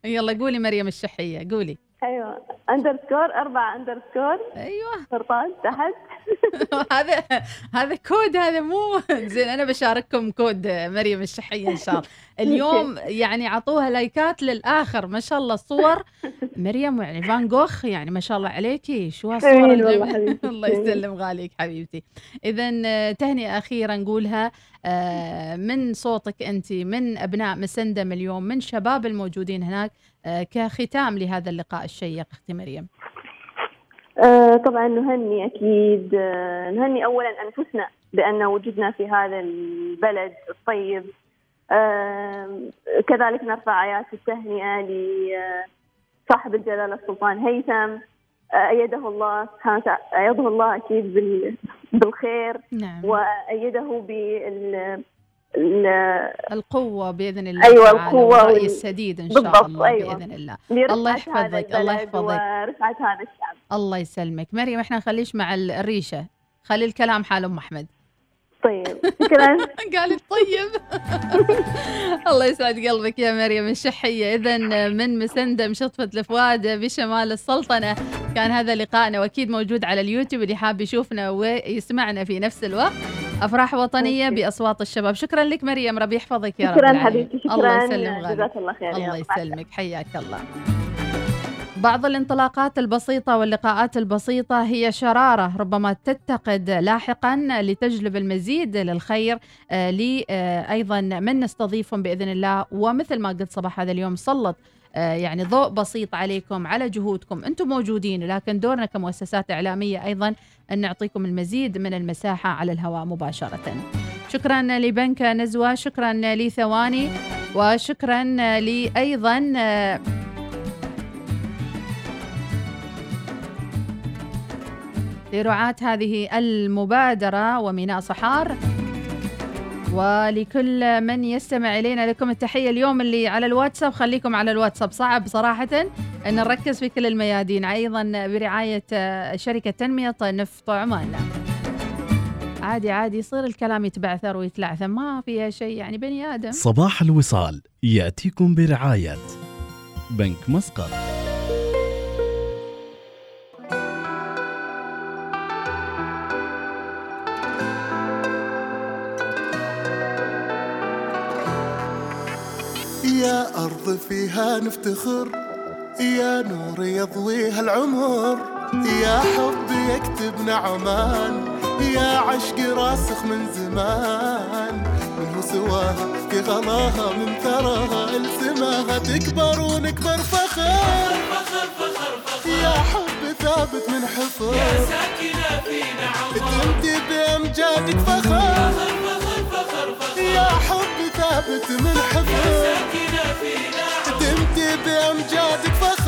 يلا قولي مريم الشحية قولي. أيوه. underscore أربع underscore أيوه. شرطات تحت. هذا هذا كود هذا مو زين أنا بشارككم كود مريم الشحيه إن شاء الله. اليوم يعني عطوها لايكات للآخر. ما شاء الله الصور. مريم يعني فان جوخ يعني ما شاء الله عليكي. شو هالصور. الله يسلم غاليك حبيبتي. اذا تهنئة أخيرة نقولها آه، من صوتك أنت من أبناء مسندم اليوم من شباب الموجودين هناك آه، كختام لهذا اللقاء الشيق أختي مريم. آه، طبعا نهني أكيد. آه، نهني اولا أنفسنا بأن وجدنا في هذا البلد الطيب. آه، كذلك نرفع آيات التهنئة لصاحب الجلاله السلطان هيثم. أيده الله سبحانه وتعالى أيده الله أكيد بال- بالخير. نعم. وأيده بال ال- القوة بإذن الله أيوة، القوة والرأي وال- السديد إن شاء الله أيوة. بإذن الله. الله يحفظك الله يحفظك. ورفعة هذا الشعب. الله يسلمك. مريم إحنا نخليش مع ال- الريشة. خلي الكلام حال أم أحمد. طيب شكرا. قالت طيب. الله يسعد قلبك يا مريم. الشحية. إذا من مسندم شطفة الفؤاد بشمال السلطنة. كان هذا لقائنا وأكيد موجود على اليوتيوب اللي حاب يشوفنا ويسمعنا في نفس الوقت. أفراح وطنية بأصوات الشباب. شكرا لك مريم. ربي يحفظك يا رب شكرا. حبيبتي. شكرا. الله يسلم غالي جزاك الله خير. الله يسلمك. حياك الله. بعض الانطلاقات البسيطة واللقاءات البسيطة هي شرارة ربما تتقد لاحقا لتجلب المزيد للخير آه، لي آه، أيضا من نستضيفهم بإذن الله. ومثل ما قلت صباح هذا اليوم سلط يعني ضوء بسيط عليكم على جهودكم. أنتم موجودين لكن دورنا كمؤسسات إعلامية أيضا أن نعطيكم المزيد من المساحة على الهواء مباشرة. شكرا لبنك نزوة شكرا لثواني وشكرا لي أيضا آه، لرعاة هذه المبادرة وميناء صحار. ولكل من يستمع إلينا لكم التحية اليوم اللي على الواتساب. خليكم على الواتساب. صعب صراحة أن نركز في كل الميادين. أيضا برعاية شركة تنمية نفط عمان عادي عادي يصير الكلام يتبعثر ويتلعثم ما فيها شيء يعني بني آدم. صباح الوصال. يأتيكم برعاية بنك مسقط. يا أرض فيها نفتخر يا نور يضويها العمر يا حب يكتبنا عمان يا عشق راسخ من زمان. منه سواها في غلاها من ثراها السماها تكبر ونكبر فخر. يا حب ثابت من حفر يا ساكنة فينا عمر تمتي بأمجادك فخر. يا حب ثابت من فينا تمتي بأمجادك فخر.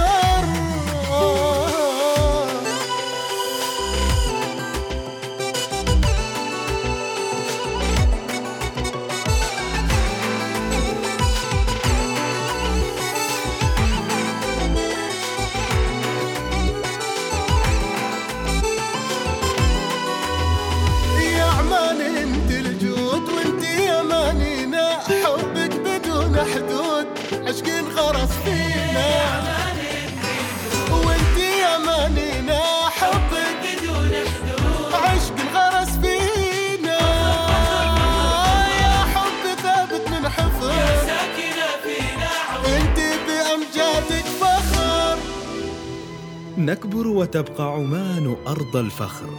نكبر وتبقى عمان أرض الفخر.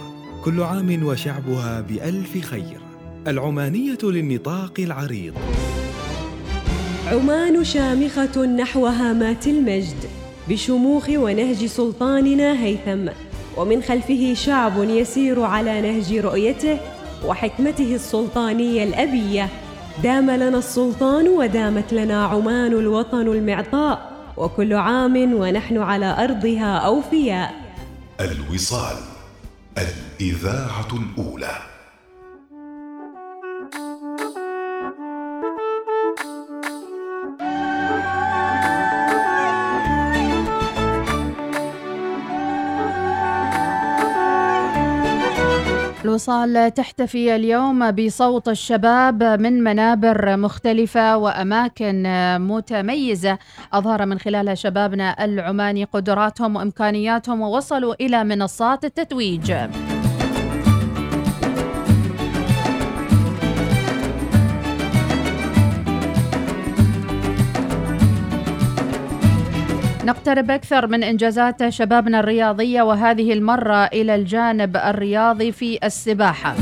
كل عام وشعبها بألف خير. العمانية للنطاق العريض. عمان شامخة نحو هامات المجد بشموخ ونهج سلطاننا هيثم. ومن خلفه شعب يسير على نهج رؤيته وحكمته السلطانية الأبية. دام لنا السلطان ودامت لنا عمان الوطن المعطاء. وكل عام ونحن على أرضها أوفياء. الوصال الإذاعة الأولى. الوصال تحتفي اليوم بصوت الشباب من منابر مختلفة وأماكن متميزة. أظهر من خلالها شبابنا العماني قدراتهم وإمكانياتهم ووصلوا إلى منصات التتويج. نقترب أكثر من إنجازات شبابنا الرياضية وهذه المرة إلى الجانب الرياضي في السباحة.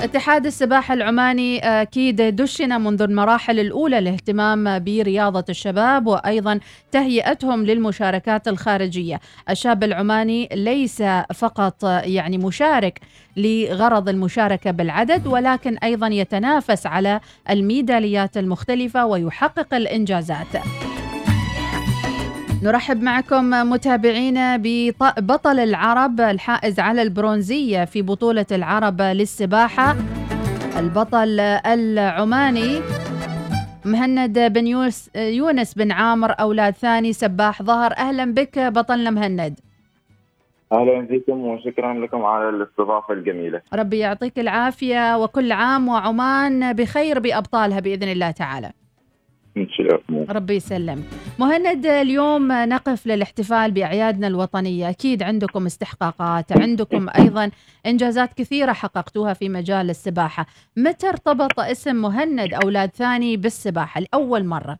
اتحاد السباحة العماني أكيد دشن منذ المراحل الأولى الاهتمام برياضة الشباب وأيضا تهيئتهم للمشاركات الخارجية. الشاب العماني ليس فقط يعني مشارك لغرض المشاركة بالعدد ولكن أيضا يتنافس على الميداليات المختلفة ويحقق الإنجازات. نرحب معكم متابعينا ببطل العرب الحائز على البرونزية في بطولة العرب للسباحة البطل العماني مهند بن يونس, يونس بن عامر أولاد ثاني سباح ظهر. أهلا بك بطلنا مهند. أهلا فيكم وشكرا لكم على الاستضافة الجميلة. ربي يعطيك العافية وكل عام وعمان بخير بأبطالها بإذن الله تعالى. الله ربي يسلم. مهند اليوم نقف للاحتفال بأعيادنا الوطنية. أكيد عندكم استحقاقات عندكم أيضا إنجازات كثيرة حققتوها في مجال السباحة. متى ارتبط اسم مهند أولاد ثاني بالسباحة لأول مرة؟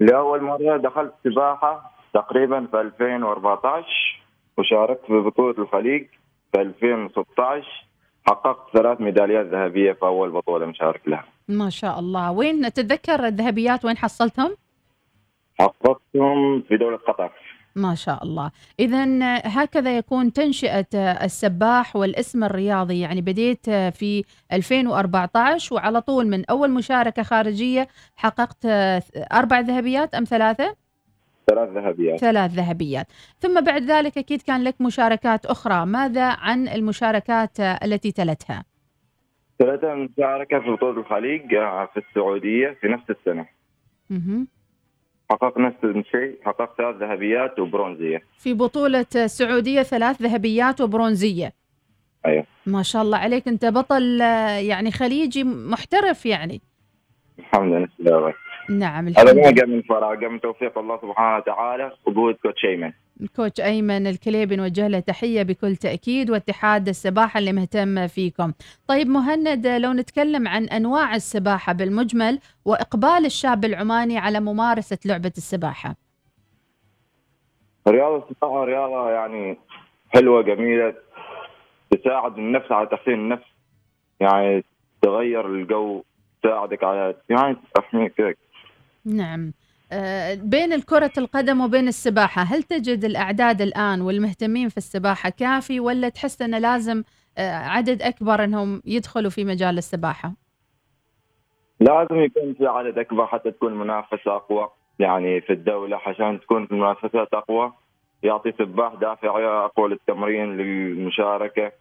لأول مرة دخلت سباحة تقريبا في 2014 وشاركت في بطولة الخليج في 2016 حققت ثلاث ميداليات ذهبية في أول بطولة مشارك لها. ما شاء الله. وين تتذكر الذهبيات؟ وين حصلتهم؟ حققتهم في دولة قطر. ما شاء الله. إذا هكذا يكون تنشئة السباح والاسم الرياضي. يعني بديت في 2014 وعلى طول من أول مشاركة خارجية حققت أربع ذهبيات أم ثلاثة؟ ثلاث ذهبيات. ثلاث ذهبيات. ثم بعد ذلك أكيد كان لك مشاركات أخرى. ماذا عن المشاركات التي تلتها؟ ثلاثة مشاركة في بطولة الخليج آه، في السعودية في نفس السنة. مهم. حققت نفس الشيء حققت ثلاث ذهبيات وبرونزية. في بطولة السعودية ثلاث ذهبيات وبرونزية. أيوة. ما شاء الله عليك أنت بطل آه، يعني خليجي محترف يعني. الحمد لله. نعم هذا الحمد ما لله. قام من فراغ قام من توفيق الله سبحانه وتعالى وقوة كوتش أيمن. كوتش أيمن الكليبي نوجه له تحية بكل تأكيد واتحاد السباحة اللي مهتم فيكم. طيب مهند لو نتكلم عن أنواع السباحة بالمجمل وإقبال الشاب العماني على ممارسة لعبة السباحة. رياضة السباحة رياضة يعني حلوة جميلة تساعد النفس على تحسين النفس يعني تغير الجو تساعدك على يعني تحميك نعم. آه، بين الكرة القدم وبين السباحة هل تجد الأعداد الآن والمهتمين في السباحة كافي ولا تحس أنه لازم آه، عدد أكبر أنهم يدخلوا في مجال السباحة؟ لازم يكون في عدد أكبر حتى تكون المنافسة أقوى. يعني في الدولة عشان تكون المنافسات أقوى يعطي سباح دافع أقوى للتمرين للمشاركة.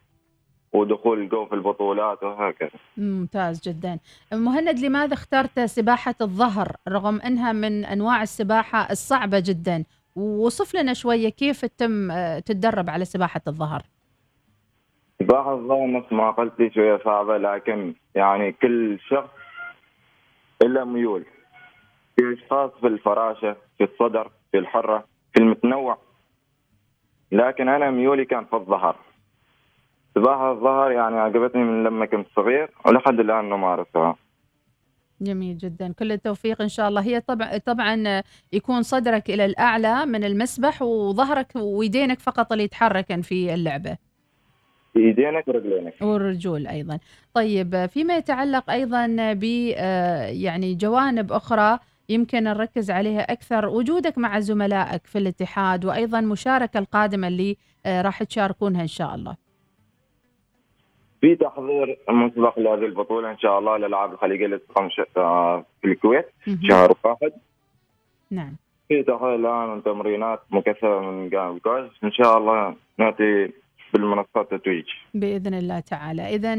ودخول الجو في البطولات وهكذا. ممتاز جدا. مهند لماذا اخترت سباحة الظهر رغم أنها من أنواع السباحة الصعبة جدا؟ وصف لنا شوية كيف تتم آه، تتدرب على سباحة الظهر. سباحة الظهر نفس ما قلتي شوية صعبة لكن يعني كل شخص إلا ميول. في أشخاص في الفراشة في الصدر في الحرة في المتنوع. لكن أنا ميولي كان في الظهر. سباحة الظهر يعني عجبتني من لما كنت صغير ولحد الآن نمارسها جميل جدا. كل التوفيق إن شاء الله. هي طبعا طبعا يكون صدرك إلى الأعلى من المسبح وظهرك ويدينك فقط اللي يتحركن في اللعبة. بإيدينك ورجلينك. والرجول أيضا. طيب فيما يتعلق أيضا ب آه، يعني جوانب أخرى يمكن نركز عليها أكثر. وجودك مع زملائك في الاتحاد وأيضا المشاركه القادمة اللي آه، راح تشاركونها إن شاء الله. في تحضير مسبق لهذه البطولة إن شاء الله الألعاب الخليجية اللي تقام آه، في الكويت. شهر واحد. نعم. في تحضير الآن تمرينات مكثفة من جانب الكويت إن شاء الله نأتي بالمنصات التتويج بإذن الله تعالى. اذا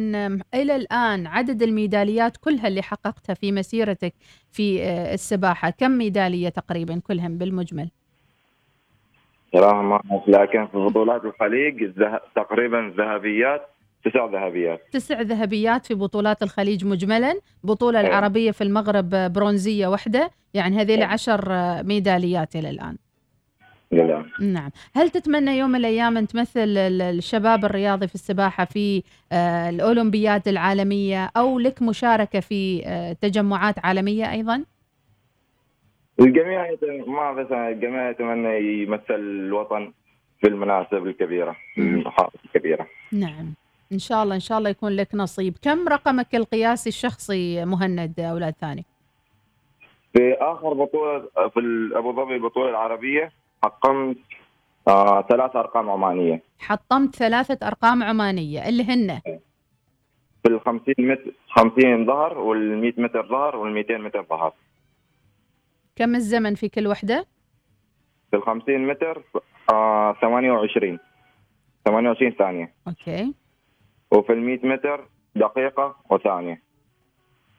إلى الآن عدد الميداليات كلها اللي حققتها في مسيرتك في آه، السباحة كم ميدالية تقريبا كلهم بالمجمل؟ صراحة ما لكن في بطولات الخليج تقريبا ذهبيات تسع ذهبيات. تسع ذهبيات في بطولات الخليج مجملا. بطولة أيوة. العربية في المغرب برونزية واحدة. يعني هذيل عشر ميداليات إلى الآن. لله نعم. هل تتمنى يوم من الأيام أن تمثل ال- الشباب الرياضي في السباحة في آه، الأولمبياد العالمية أو لك مشاركة في آه، تجمعات عالمية أيضا؟ الجميع ما بس الجميع يتمنى يمثل الوطن في المناسب الكبيرة المحافظ الكبيرة. نعم. إن شاء الله إن شاء الله يكون لك نصيب. كم رقمك القياسي الشخصي مهند أولاد ثاني؟ في آخر بطولة في أبو ظبي البطولة العربية حقمت آه ثلاث أرقام عمانية. حطمت ثلاثة أرقام عمانية اللي هن؟ في ال 50 متر 50 ظهر وال 100 متر ظهر وال 200 متر ظهر. كم الزمن في كل وحدة؟ في ال 50 متر آه 28 28 ثانية. أوكي. وفي ال 100 متر دقيقة وثانية.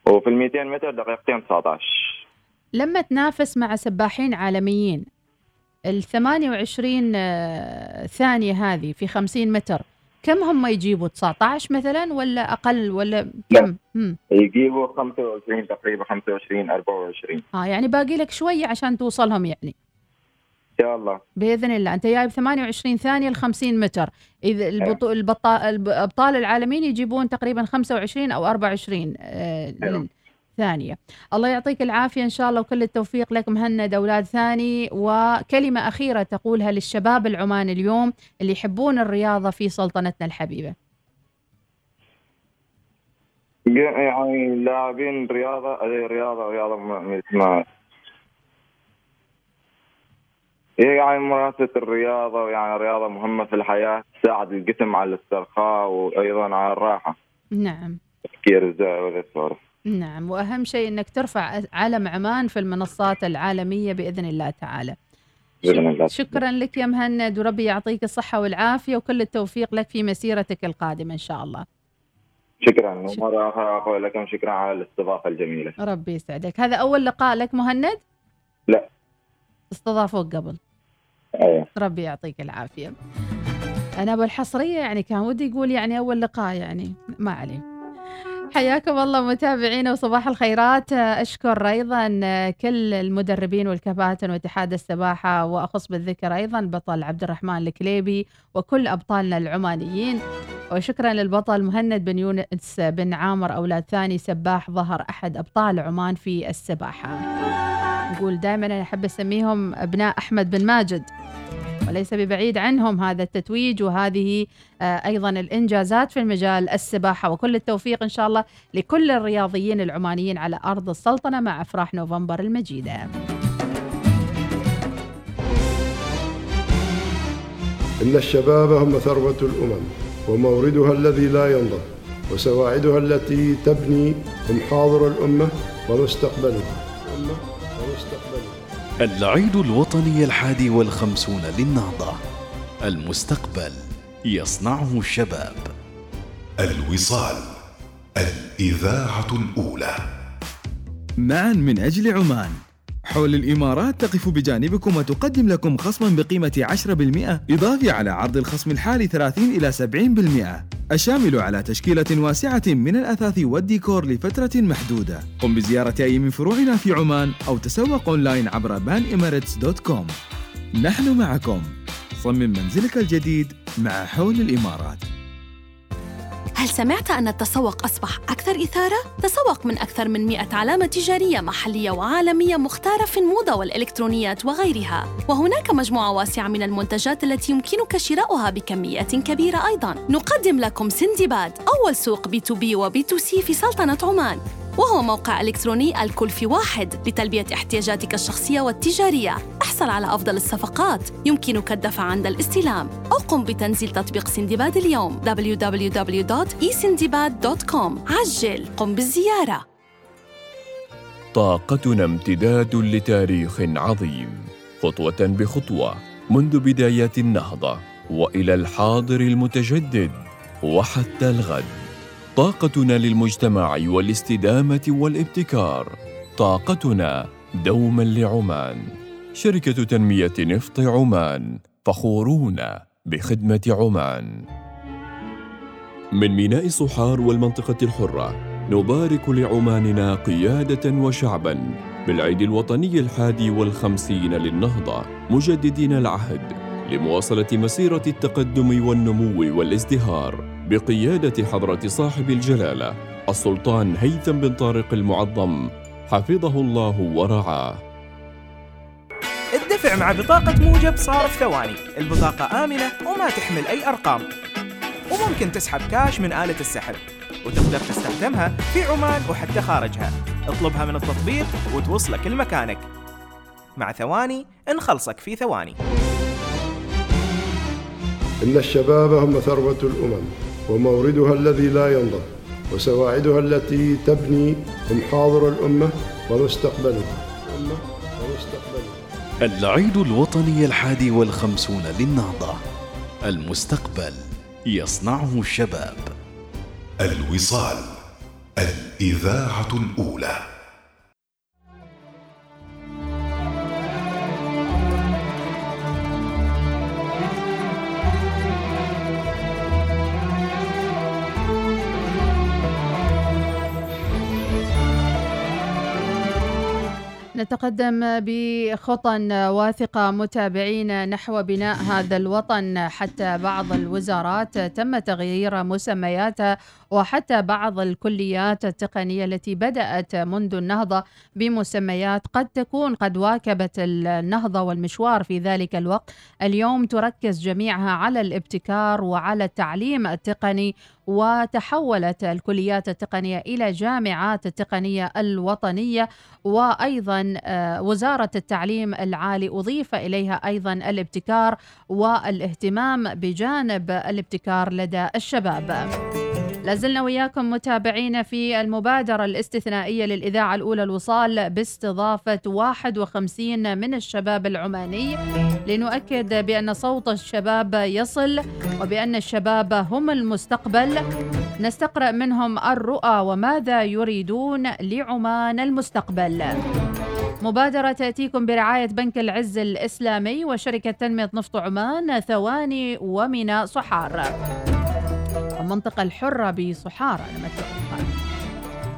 وفي ال 200 متر دقيقتين 19 لما تنافس مع سباحين عالميين ال 28 آه، ثانية هذه في 50 متر كم هم يجيبوا؟ 19 مثلا ولا أقل ولا كم؟ يجيبوا 25 تقريبا 25 24 آه يعني باقي لك شوية عشان توصلهم يعني. شاء الله. بإذن الله. أنت جايب 28 ثانية ل 50 متر إذا البطو... البطا... الأبطال العالمين يجيبون تقريبا 25 أو 24 آه،. ثانية. الله يعطيك العافية إن شاء الله وكل التوفيق لك مهند أولاد ثاني. وكلمة أخيرة تقولها للشباب العماني اليوم اللي يحبون الرياضة في سلطنتنا الحبيبة. يعني لاعبين رياضة رياضة رياضة ما يعني ممارسة الرياضة يعني رياضة مهمة في الحياة تساعد الجسم على الاسترخاء وأيضا على الراحة. نعم. تفكير وذا السوالف نعم. وأهم شيء أنك ترفع علم عمان في المنصات العالمية بإذن الله تعالى. بإذن الله. شكرا لك يا مهند وربي يعطيك الصحة والعافية وكل التوفيق لك في مسيرتك القادمة إن شاء الله. شكرا. ومرة أخرى أقول لكم شكرا على الاستضافة الجميلة. ربي يسعدك. هذا أول لقاء لك مهند؟ لا. استضافوك قبل. ربي يعطيك العافية. أنا أبو الحصرية يعني كان ودي يقول يعني أول لقاء يعني ما عليه. حياكم الله متابعينا وصباح الخيرات. أشكر أيضا كل المدربين والكباتن واتحاد السباحة وأخص بالذكر أيضا بطل عبد الرحمن الكليبي وكل أبطالنا العمانيين. وشكرا للبطل مهند بن يونس بن عامر أولاد ثاني سباح ظهر أحد أبطال عمان في السباحة. نقول دائما أنا أحب أسميهم أبناء أحمد بن ماجد. وليس ببعيد عنهم هذا التتويج وهذه آه، أيضا الإنجازات في المجال السباحة. وكل التوفيق إن شاء الله لكل الرياضيين العمانيين على أرض السلطنة مع أفراح نوفمبر المجيدة. إن الشباب هم ثروة الأمم وموردها الذي لا ينضب وسواعدها التي تبني هم حاضر الأمة ومستقبلها. العيد الوطني الحادي والخمسون للنهضة. المستقبل يصنعه الشباب. الوصال الإذاعة الأولى. معا من أجل عمان. حول الإمارات تقف بجانبكم وتقدم لكم خصما بقيمة 10% إضافي على عرض الخصم الحالي 30 إلى 70% الشامل على تشكيلة واسعة من الأثاث والديكور لفترة محدودة. قم بزيارة أي من فروعنا في عمان أو تسوق أونلاين عبر banemirates.com نحن معكم. صمم منزلك الجديد مع حول الإمارات. هل سمعت أن التسوق أصبح أكثر إثارة؟ تسوق من أكثر من 100 علامة تجارية محلية وعالمية مختارة في الموضة والإلكترونيات وغيرها. وهناك مجموعة واسعة من المنتجات التي يمكنك شراؤها بكميات كبيرة أيضاً. نقدم لكم سندباد أول سوق بي تو بي وبي تو سي في سلطنة عمان. وهو موقع إلكتروني الكل في واحد لتلبية احتياجاتك الشخصية والتجارية. أحصل على أفضل الصفقات. يمكنك الدفع عند الاستلام. أو قم بتنزيل تطبيق سندباد اليوم. www.esindibad.com عجل. قم بالزيارة. طاقتنا امتداد لتاريخ عظيم. خطوة بخطوة منذ بدايات النهضة وإلى الحاضر المتجدد وحتى الغد. طاقتنا للمجتمع والاستدامة والابتكار. طاقتنا دوما لعمان. شركة تنمية نفط عمان. فخورون بخدمة عمان. من ميناء صحار والمنطقة الحرة نبارك لعماننا قيادة وشعبا بالعيد الوطني الحادي والخمسين للنهضة مجددين العهد لمواصلة مسيرة التقدم والنمو والازدهار. بقيادة حضرة صاحب الجلالة السلطان هيثم بن طارق المعظم حفظه الله ورعاه. الدفع مع بطاقة موجب صار في ثواني. البطاقة آمنة وما تحمل أي أرقام. وممكن تسحب كاش من آلة السحب وتقدر تستخدمها في عمان وحتى خارجها. اطلبها من التطبيق وتوصلك لمكانك مع ثواني نخلصك في ثواني. إن الشباب هم ثروة الأمم. وموردها الذي لا ينضب وسواعدها التي تبني هم حاضر الأمة ومستقبلها الأمة ومستقبلها العيد الوطني الحادي والخمسون للنهضة. المستقبل يصنعه الشباب. الوصال الإذاعة الأولى. نتقدم بخطى واثقة متابعين نحو بناء هذا الوطن. حتى بعض الوزارات تم تغيير مسمياتها وحتى بعض الكليات التقنية التي بدأت منذ النهضة بمسميات قد تكون قد واكبت النهضة والمشوار في ذلك الوقت. اليوم تركز جميعها على الابتكار وعلى التعليم التقني وتحولت الكليات التقنية إلى جامعات التقنية الوطنية وأيضا آه، وزارة التعليم العالي أضيف إليها أيضا الابتكار والإهتمام بجانب الابتكار لدى الشباب. لازلنا وياكم متابعين في المبادرة الاستثنائية للإذاعة الأولى الوصال باستضافة 51 من الشباب العماني. لنؤكد بأن صوت الشباب يصل وبأن الشباب هم المستقبل. نستقرأ منهم الرؤى وماذا يريدون لعمان المستقبل. مبادرة تأتيكم برعاية بنك العز الإسلامي وشركة تنمية نفط عمان ثواني وميناء صحار المنطقة الحرة بصحارى لما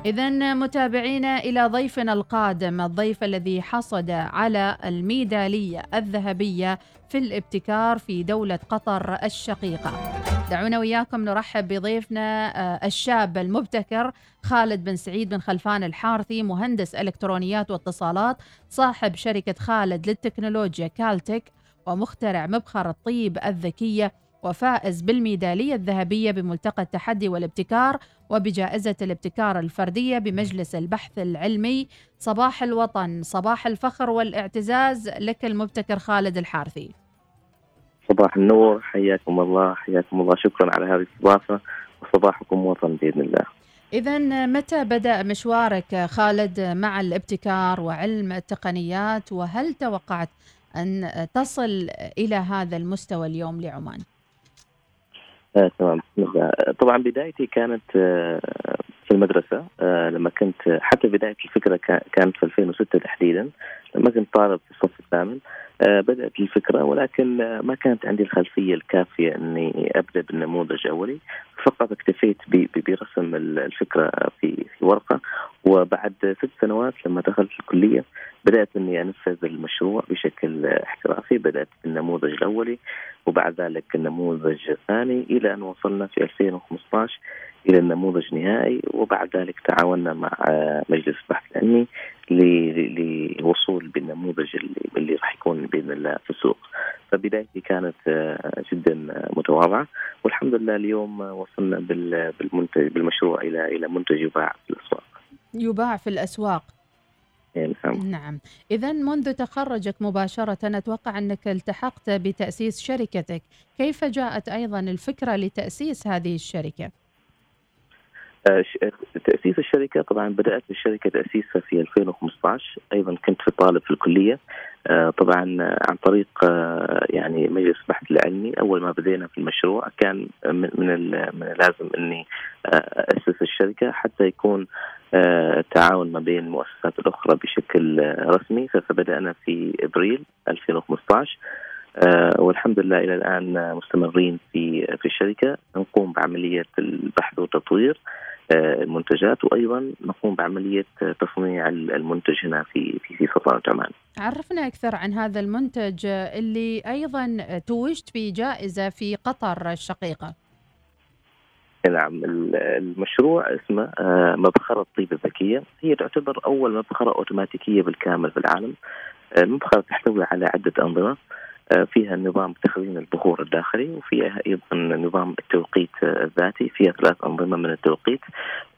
إذا متابعينا إلى ضيفنا القادم الضيف الذي حصد على الميدالية الذهبية في الابتكار في دولة قطر الشقيقة. دعونا وياكم نرحب بضيفنا آه، الشاب المبتكر خالد بن سعيد بن خلفان الحارثي مهندس إلكترونيات واتصالات صاحب شركة خالد للتكنولوجيا كالتك ومخترع مبخر الطيب الذكية وفائز بالميدالية الذهبية بملتقى التحدي والابتكار وبجائزة الابتكار الفردية بمجلس البحث العلمي. صباح الوطن صباح الفخر والاعتزاز لك المبتكر خالد الحارثي. صباح النور حياكم الله حياكم الله. شكرا على هذه الاستضافة وصباحكم وطن بإذن الله. إذا متى بدأ مشوارك خالد مع الابتكار وعلم التقنيات؟ وهل توقعت أن تصل إلى هذا المستوى اليوم لعمان؟ آه، تمام. آه، طبعا بدايتي كانت آه، في المدرسة لما كنت حتى بداية الفكرة كا- كانت في 2006 تحديدا. لما كنت طالب في الصف الثامن. آه، بدأت الفكرة ولكن آه، ما كانت عندي الخلفية الكافية أني أبدأ بالنموذج أولي. فقط اكتفيت برسم ال- الفكرة في في ورقة. وبعد ست سنوات لما دخلت الكلية بدأت أني أنفذ المشروع بشكل احترافي. بدأت بالنموذج الأولي وبعد ذلك النموذج الثاني إلى أن وصلنا في 2015 إلى النموذج النهائي. وبعد ذلك تعاوننا مع آه، مجلس البحث العلمي للوصول بالنموذج اللي, اللي راح يكون بإذن الله في السوق. فبدايتي كانت آه، جدا متواضعة. والحمد لله اليوم وصلنا بال- بالمنتج بالمشروع إلى إلى منتج يباع في الأسواق. يباع في الأسواق. يعني نعم. نعم. إذا منذ تخرجك مباشرة أتوقع أنك التحقت بتأسيس شركتك. كيف جاءت أيضا الفكرة لتأسيس هذه الشركة؟ آه، ش- تأسيس الشركة طبعا بدأت الشركة تأسيسها في 2015 أيضا كنت في طالب في الكلية. آه، طبعا آه، عن طريق آه، يعني مجلس البحث العلمي أول ما بدينا في المشروع كان من اللازم أني آه، أسس الشركة حتى يكون آه، التعاون ما بين المؤسسات الأخرى بشكل آه، رسمي. فبدأنا في إبريل 2015 آه، والحمد لله إلى الآن مستمرين في في الشركة. نقوم بعملية البحث والتطوير. آه، المنتجات وأيضا نقوم بعملية تصنيع المنتج هنا في في في سلطنه عمان. عرفنا أكثر عن هذا المنتج اللي أيضا توجت بجائزة في قطر الشقيقة. نعم ال- المشروع اسمه آه، مبخرة الطيب الذكية. هي تعتبر أول مبخرة أوتوماتيكية بالكامل في العالم. آه، المبخرة تحتوي على عدة أنظمة. آه، فيها نظام تخزين البخور الداخلي وفيها أيضا نظام التوقيت آه، الذاتي فيها ثلاث أنظمة من التوقيت.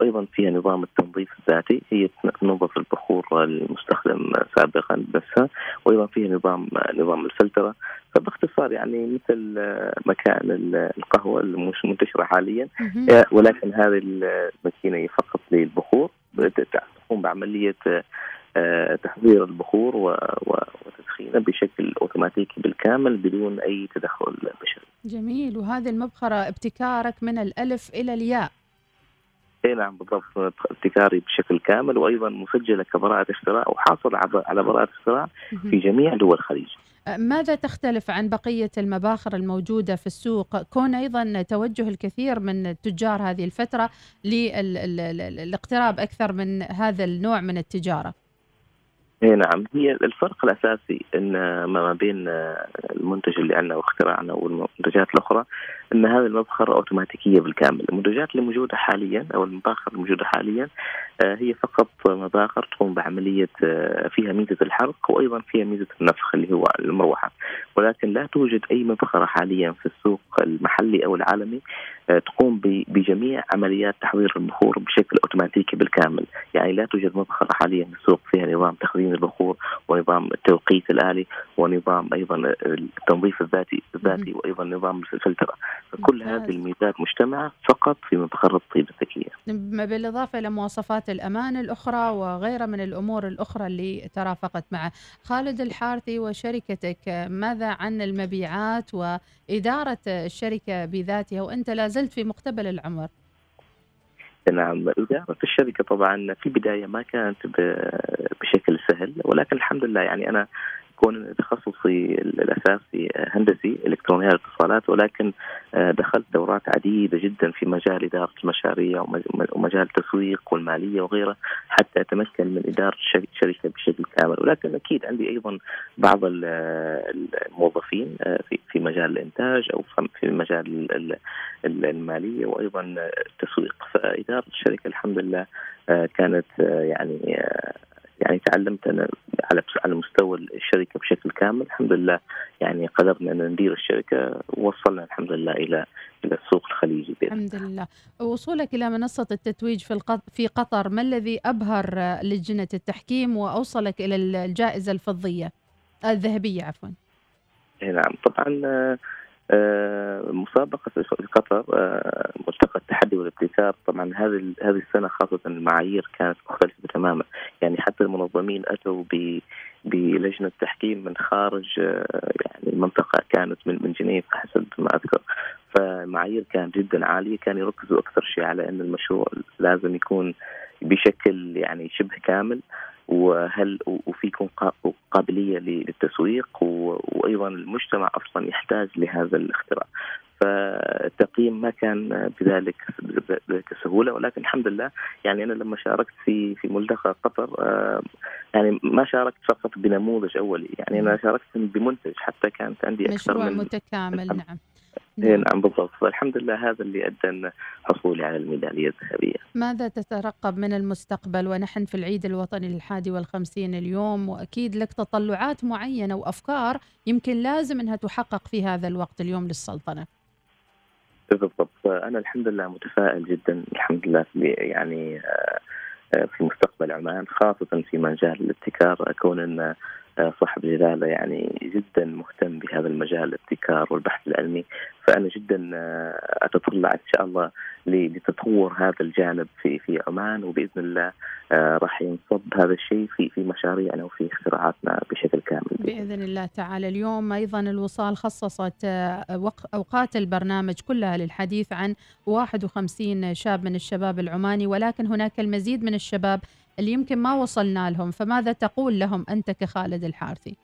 وأيضا فيها نظام التنظيف الذاتي هي تنظف البخور المستخدم سابقا بنفسها وأيضا فيها نظام نظام الفلترة. فباختصار يعني مثل آه، مكان ال- القهوة المنتشره حاليا. آه، ولكن هذه الماكينة هي فقط للبخور تقوم بعملية آه، آه، تحضير البخور وتدخينه بشكل اوتوماتيكي بالكامل بدون أي تدخل بشري. جميل. وهذه المبخرة ابتكارك من الألف إلى الياء. إي نعم بالضبط. ابتكاري بشكل كامل وأيضا مسجلة كبراءة اختراع وحاصل على براءة اختراع في جميع دول الخليج. ماذا تختلف عن بقية المباخر الموجودة في السوق؟ كون أيضا توجه الكثير من تجار هذه الفترة للاقتراب أكثر من هذا النوع من التجارة. اي نعم. هي الفرق الأساسي إن ما بين المنتج اللي عندنا واختراعنا والمنتجات الأخرى إن هذه المبخرة أوتوماتيكية بالكامل، المنتجات اللي موجودة حاليا أو المباخر الموجودة حاليا آه، هي فقط مباخر تقوم بعملية آه، فيها ميزة الحرق وأيضا فيها ميزة النفخ اللي هو المروحة، ولكن لا توجد أي مبخره حاليا في السوق المحلي أو العالمي آه، تقوم بجميع عمليات تحضير البخور بشكل أوتوماتيكي بالكامل، يعني لا توجد مبخره حاليا في السوق فيها نظام تخزين البخور ونظام التوقيت الآلي ونظام أيضا التنظيف الذاتي الذاتي وأيضا نظام الفلترة، فكل هذه الميزات مجتمعة فقط في مبخره الطيب الذكية. بالإضافة إلى مواصفات الأمان الأخرى وغيرها من الأمور الأخرى اللي ترافقت معه خالد الحارثي وشركتك. ماذا عن المبيعات وإدارة الشركة بذاتها؟ وأنت لا زلت في مقتبل العمر. نعم إدارة الشركة طبعا في البداية ما كانت بشكل سهل ولكن الحمد لله يعني أنا كون تخصصي الأساسي هندسي إلكترونيات اتصالات ولكن آه، دخلت دورات عديدة جدا في مجال إدارة المشاريع ومج- ومجال التسويق والمالية وغيره حتى أتمكن من الشر- الشركة بشكل كامل. ولكن أكيد عندي أيضا بعض ال- الموظفين آه، في مجال الإنتاج أو في- مجال ال- ال- ال- المالية وأيضا التسويق فإدارة الشركة الحمد لله آه، كانت آه، يعني آه، يعني تعلمت أنا على على مستوى الشركة بشكل كامل. الحمد لله يعني قدرنا أن ندير الشركة ووصلنا الحمد لله إلى إلى السوق الخليجي بإذن الحمد لله. وصولك إلى منصة التتويج في. في قطر ما الذي أبهر آه، لجنة التحكيم وأوصلك إلى الجائزة الفضية الذهبية عفوا؟ إيه نعم طبعا آه، مسابقة في في قطر آه، ملتقى التحدي والابتكار. طبعا هذه هذه السنة خاصة المعايير كانت مختلفة تماما. يعني حتى المنظمين أتوا بلجنة تحكيم من خارج آه، يعني المنطقة كانت من من جنيف حسب ما أذكر. فالمعايير كانت جدا عالية كانوا يركزوا أكثر شيء على أن المشروع لازم يكون بشكل يعني شبه كامل. وهل وفي يكون قا- قابلية للتسويق وأيضا المجتمع أصلا يحتاج لهذا الاختراع. فالتقييم ما كان بذلك بذلك السهوله ولكن الحمد لله يعني أنا لما شاركت في في ملتقى قطر آه، يعني ما شاركت فقط بنموذج أولي يعني أنا شاركت بمنتج حتى كانت عندي أكثر مشروع من متكامل نعم. إيه نعم بالضبط. فالحمد لله هذا اللي أدى أن حصولي على الميدالية الذهبية. ماذا تترقب من المستقبل؟ ونحن في العيد الوطني الحادي والخمسين اليوم وأكيد لك تطلعات معينة وأفكار يمكن لازم أنها تحقق في هذا الوقت اليوم للسلطنة. بالضبط. أنا الحمد لله متفائل جدا الحمد لله يعني آه، آه، في مستقبل عمان خاصة في مجال الابتكار. كون أن آه، صاحب جلاله يعني جدا مهتم بهذا المجال الابتكار والبحث العلمي. فأنا جدا آه، أتطلع إن شاء الله لتطور هذا الجانب في في عمان وبإذن الله آه، راح ينصب هذا الشيء في في مشاريعنا وفي اختراعاتنا بشكل كامل. بإذن الله تعالى. اليوم أيضا الوصال خصصت آه، وق- أوقات البرنامج كلها للحديث عن 51 شاب من الشباب العماني ولكن هناك المزيد من الشباب اللي يمكن ما وصلنا لهم فماذا تقول لهم أنت كخالد الحارثي؟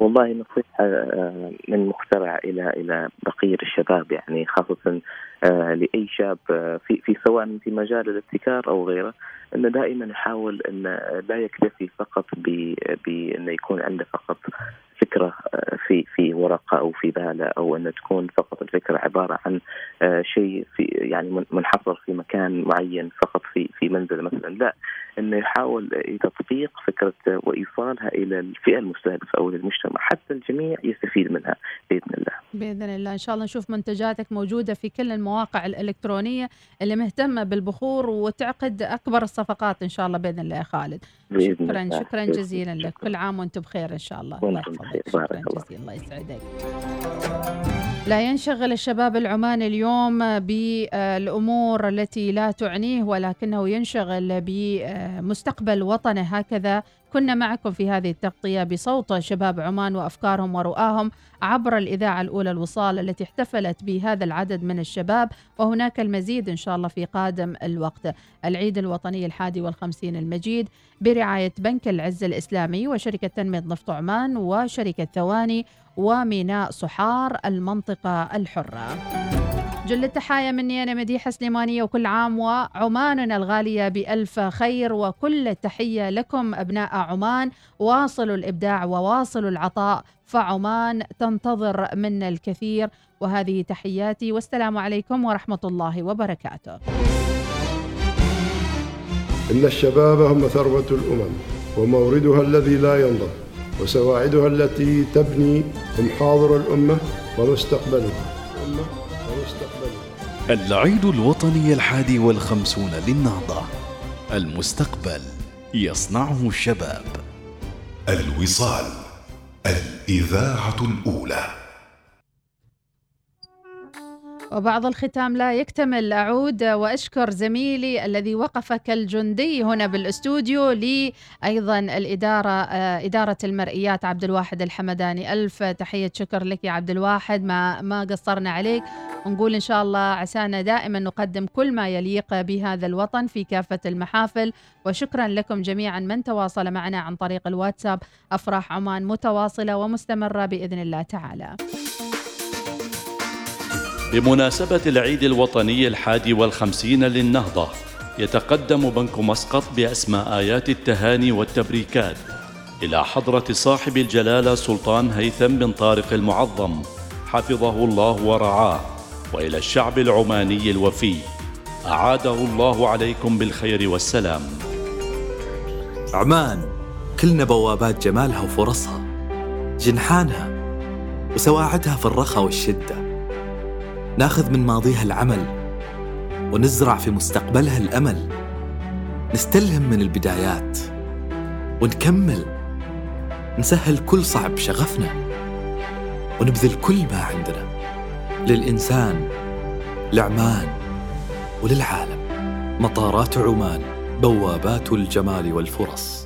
والله نصيحة آه، من مخترع إلى إلى بقية الشباب يعني خاصة آه، لأي شاب آه، في في سواء في مجال الابتكار أو غيره أنه دائما يحاول أن لا يكتفي فقط بأنه يكون عنده فقط فكرة آه، في في ورقة أو في باله أو أن تكون فقط الفكرة عبارة عن آه، شيء في يعني من- منحصر في مكان معين فقط في في منزل مثلا. لا إنه يحاول تطبيق فكرة وإيصالها إلى الفئة المستهدفة أو للمجتمع. حتى الجميع يستفيد منها بإذن الله. بإذن الله. إن شاء الله نشوف منتجاتك موجودة في كل المواقع الإلكترونية اللي مهتمة بالبخور وتعقد أكبر الصفقات إن شاء الله بإذن الله يا خالد. بإذن شكرا الله. شكرا جزيلا لك. كل عام وأنت بخير إن شاء الله. الله يحفظك. شكرا بارك الله. الله يسعدك لا ينشغل الشباب العماني اليوم بالأمور التي لا تعنيه ولكنه ينشغل بمستقبل وطنه. هكذا كنا معكم في هذه التغطية بصوت شباب عمان وأفكارهم ورؤاهم عبر الإذاعة الأولى الوصال التي احتفلت بهذا العدد من الشباب وهناك المزيد إن شاء الله في قادم الوقت. العيد الوطني الحادي والخمسين المجيد برعاية بنك العز الإسلامي وشركة تنمية نفط عمان وشركة ثواني وميناء صحار المنطقة الحرة. جل التحايا مني أنا مديحة سليمانية وكل عام وعماننا الغالية بألف خير. وكل التحية لكم أبناء عمان. واصلوا الإبداع وواصلوا العطاء فعمان تنتظر منا الكثير. وهذه تحياتي والسلام عليكم ورحمة الله وبركاته. إن الشباب هم ثروة الأمم وموردها الذي لا ينضب. وسواعدها التي تبني هم حاضر الأمة ومستقبلها الأمة ومستقبلها العيد الوطني الحادي والخمسون للنهضة. المستقبل يصنعه الشباب. الوصال الإذاعة الأولى. وبعض الختام لا يكتمل. أعود وأشكر زميلي الذي وقف كالجندي هنا بالأستوديو لي أيضا الإدارة آه، إدارة المرئيات عبد الواحد الحمداني. ألف تحية شكر لك يا عبد الواحد. ما ما قصرنا عليك. ونقول إن شاء الله عسانا دائما نقدم كل ما يليق بهذا الوطن في كافة المحافل. وشكرا لكم جميعا من تواصل معنا عن طريق الواتساب أفراح عمان متواصلة ومستمرة بإذن الله تعالى. بمناسبة العيد الوطني الحادي والخمسين للنهضة يتقدم بنك مسقط بأسماء آيات التهاني والتبريكات إلى حضرة صاحب الجلالة سلطان هيثم بن طارق المعظم حفظه الله ورعاه وإلى الشعب العماني الوفي. أعاده الله عليكم بالخير والسلام. عمان كلنا بوابات جمالها وفرصها جنحانها وسواعدها في الرخاء والشدة. ناخذ من ماضيها العمل ونزرع في مستقبلها الأمل. نستلهم من البدايات ونكمل. نسهل كل صعب شغفنا ونبذل كل ما عندنا للإنسان لعمان وللعالم. مطارات عمان بوابات الجمال والفرص.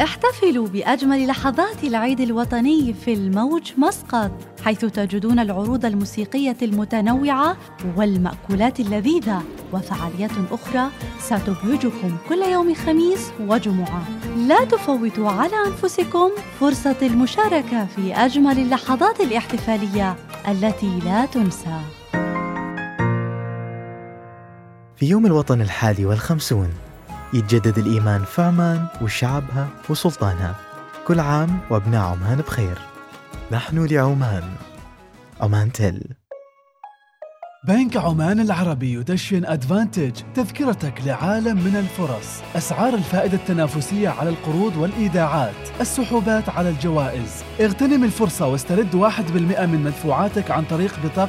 احتفلوا بأجمل لحظات العيد الوطني في الموج مسقط حيث تجدون العروض الموسيقية المتنوعة والمأكولات اللذيذة وفعاليات أخرى ستبهجكم كل يوم خميس وجمعة. لا تفوتوا على أنفسكم فرصة المشاركة في أجمل اللحظات الاحتفالية التي لا تنسى. في يوم الوطن الحادي والخمسون يتجدد الإيمان في عمان وشعبها وسلطانها. كل عام وأبناء عمان بخير. نحن لعمان. عمان تل. بنك عمان العربي يدشن أدفانتج تذكرتك لعالم من الفرص. أسعار الفائدة التنافسية على القروض والإيداعات. السحوبات على الجوائز. اغتنم الفرصة واسترد 1% من مدفوعاتك عن طريق بطاقة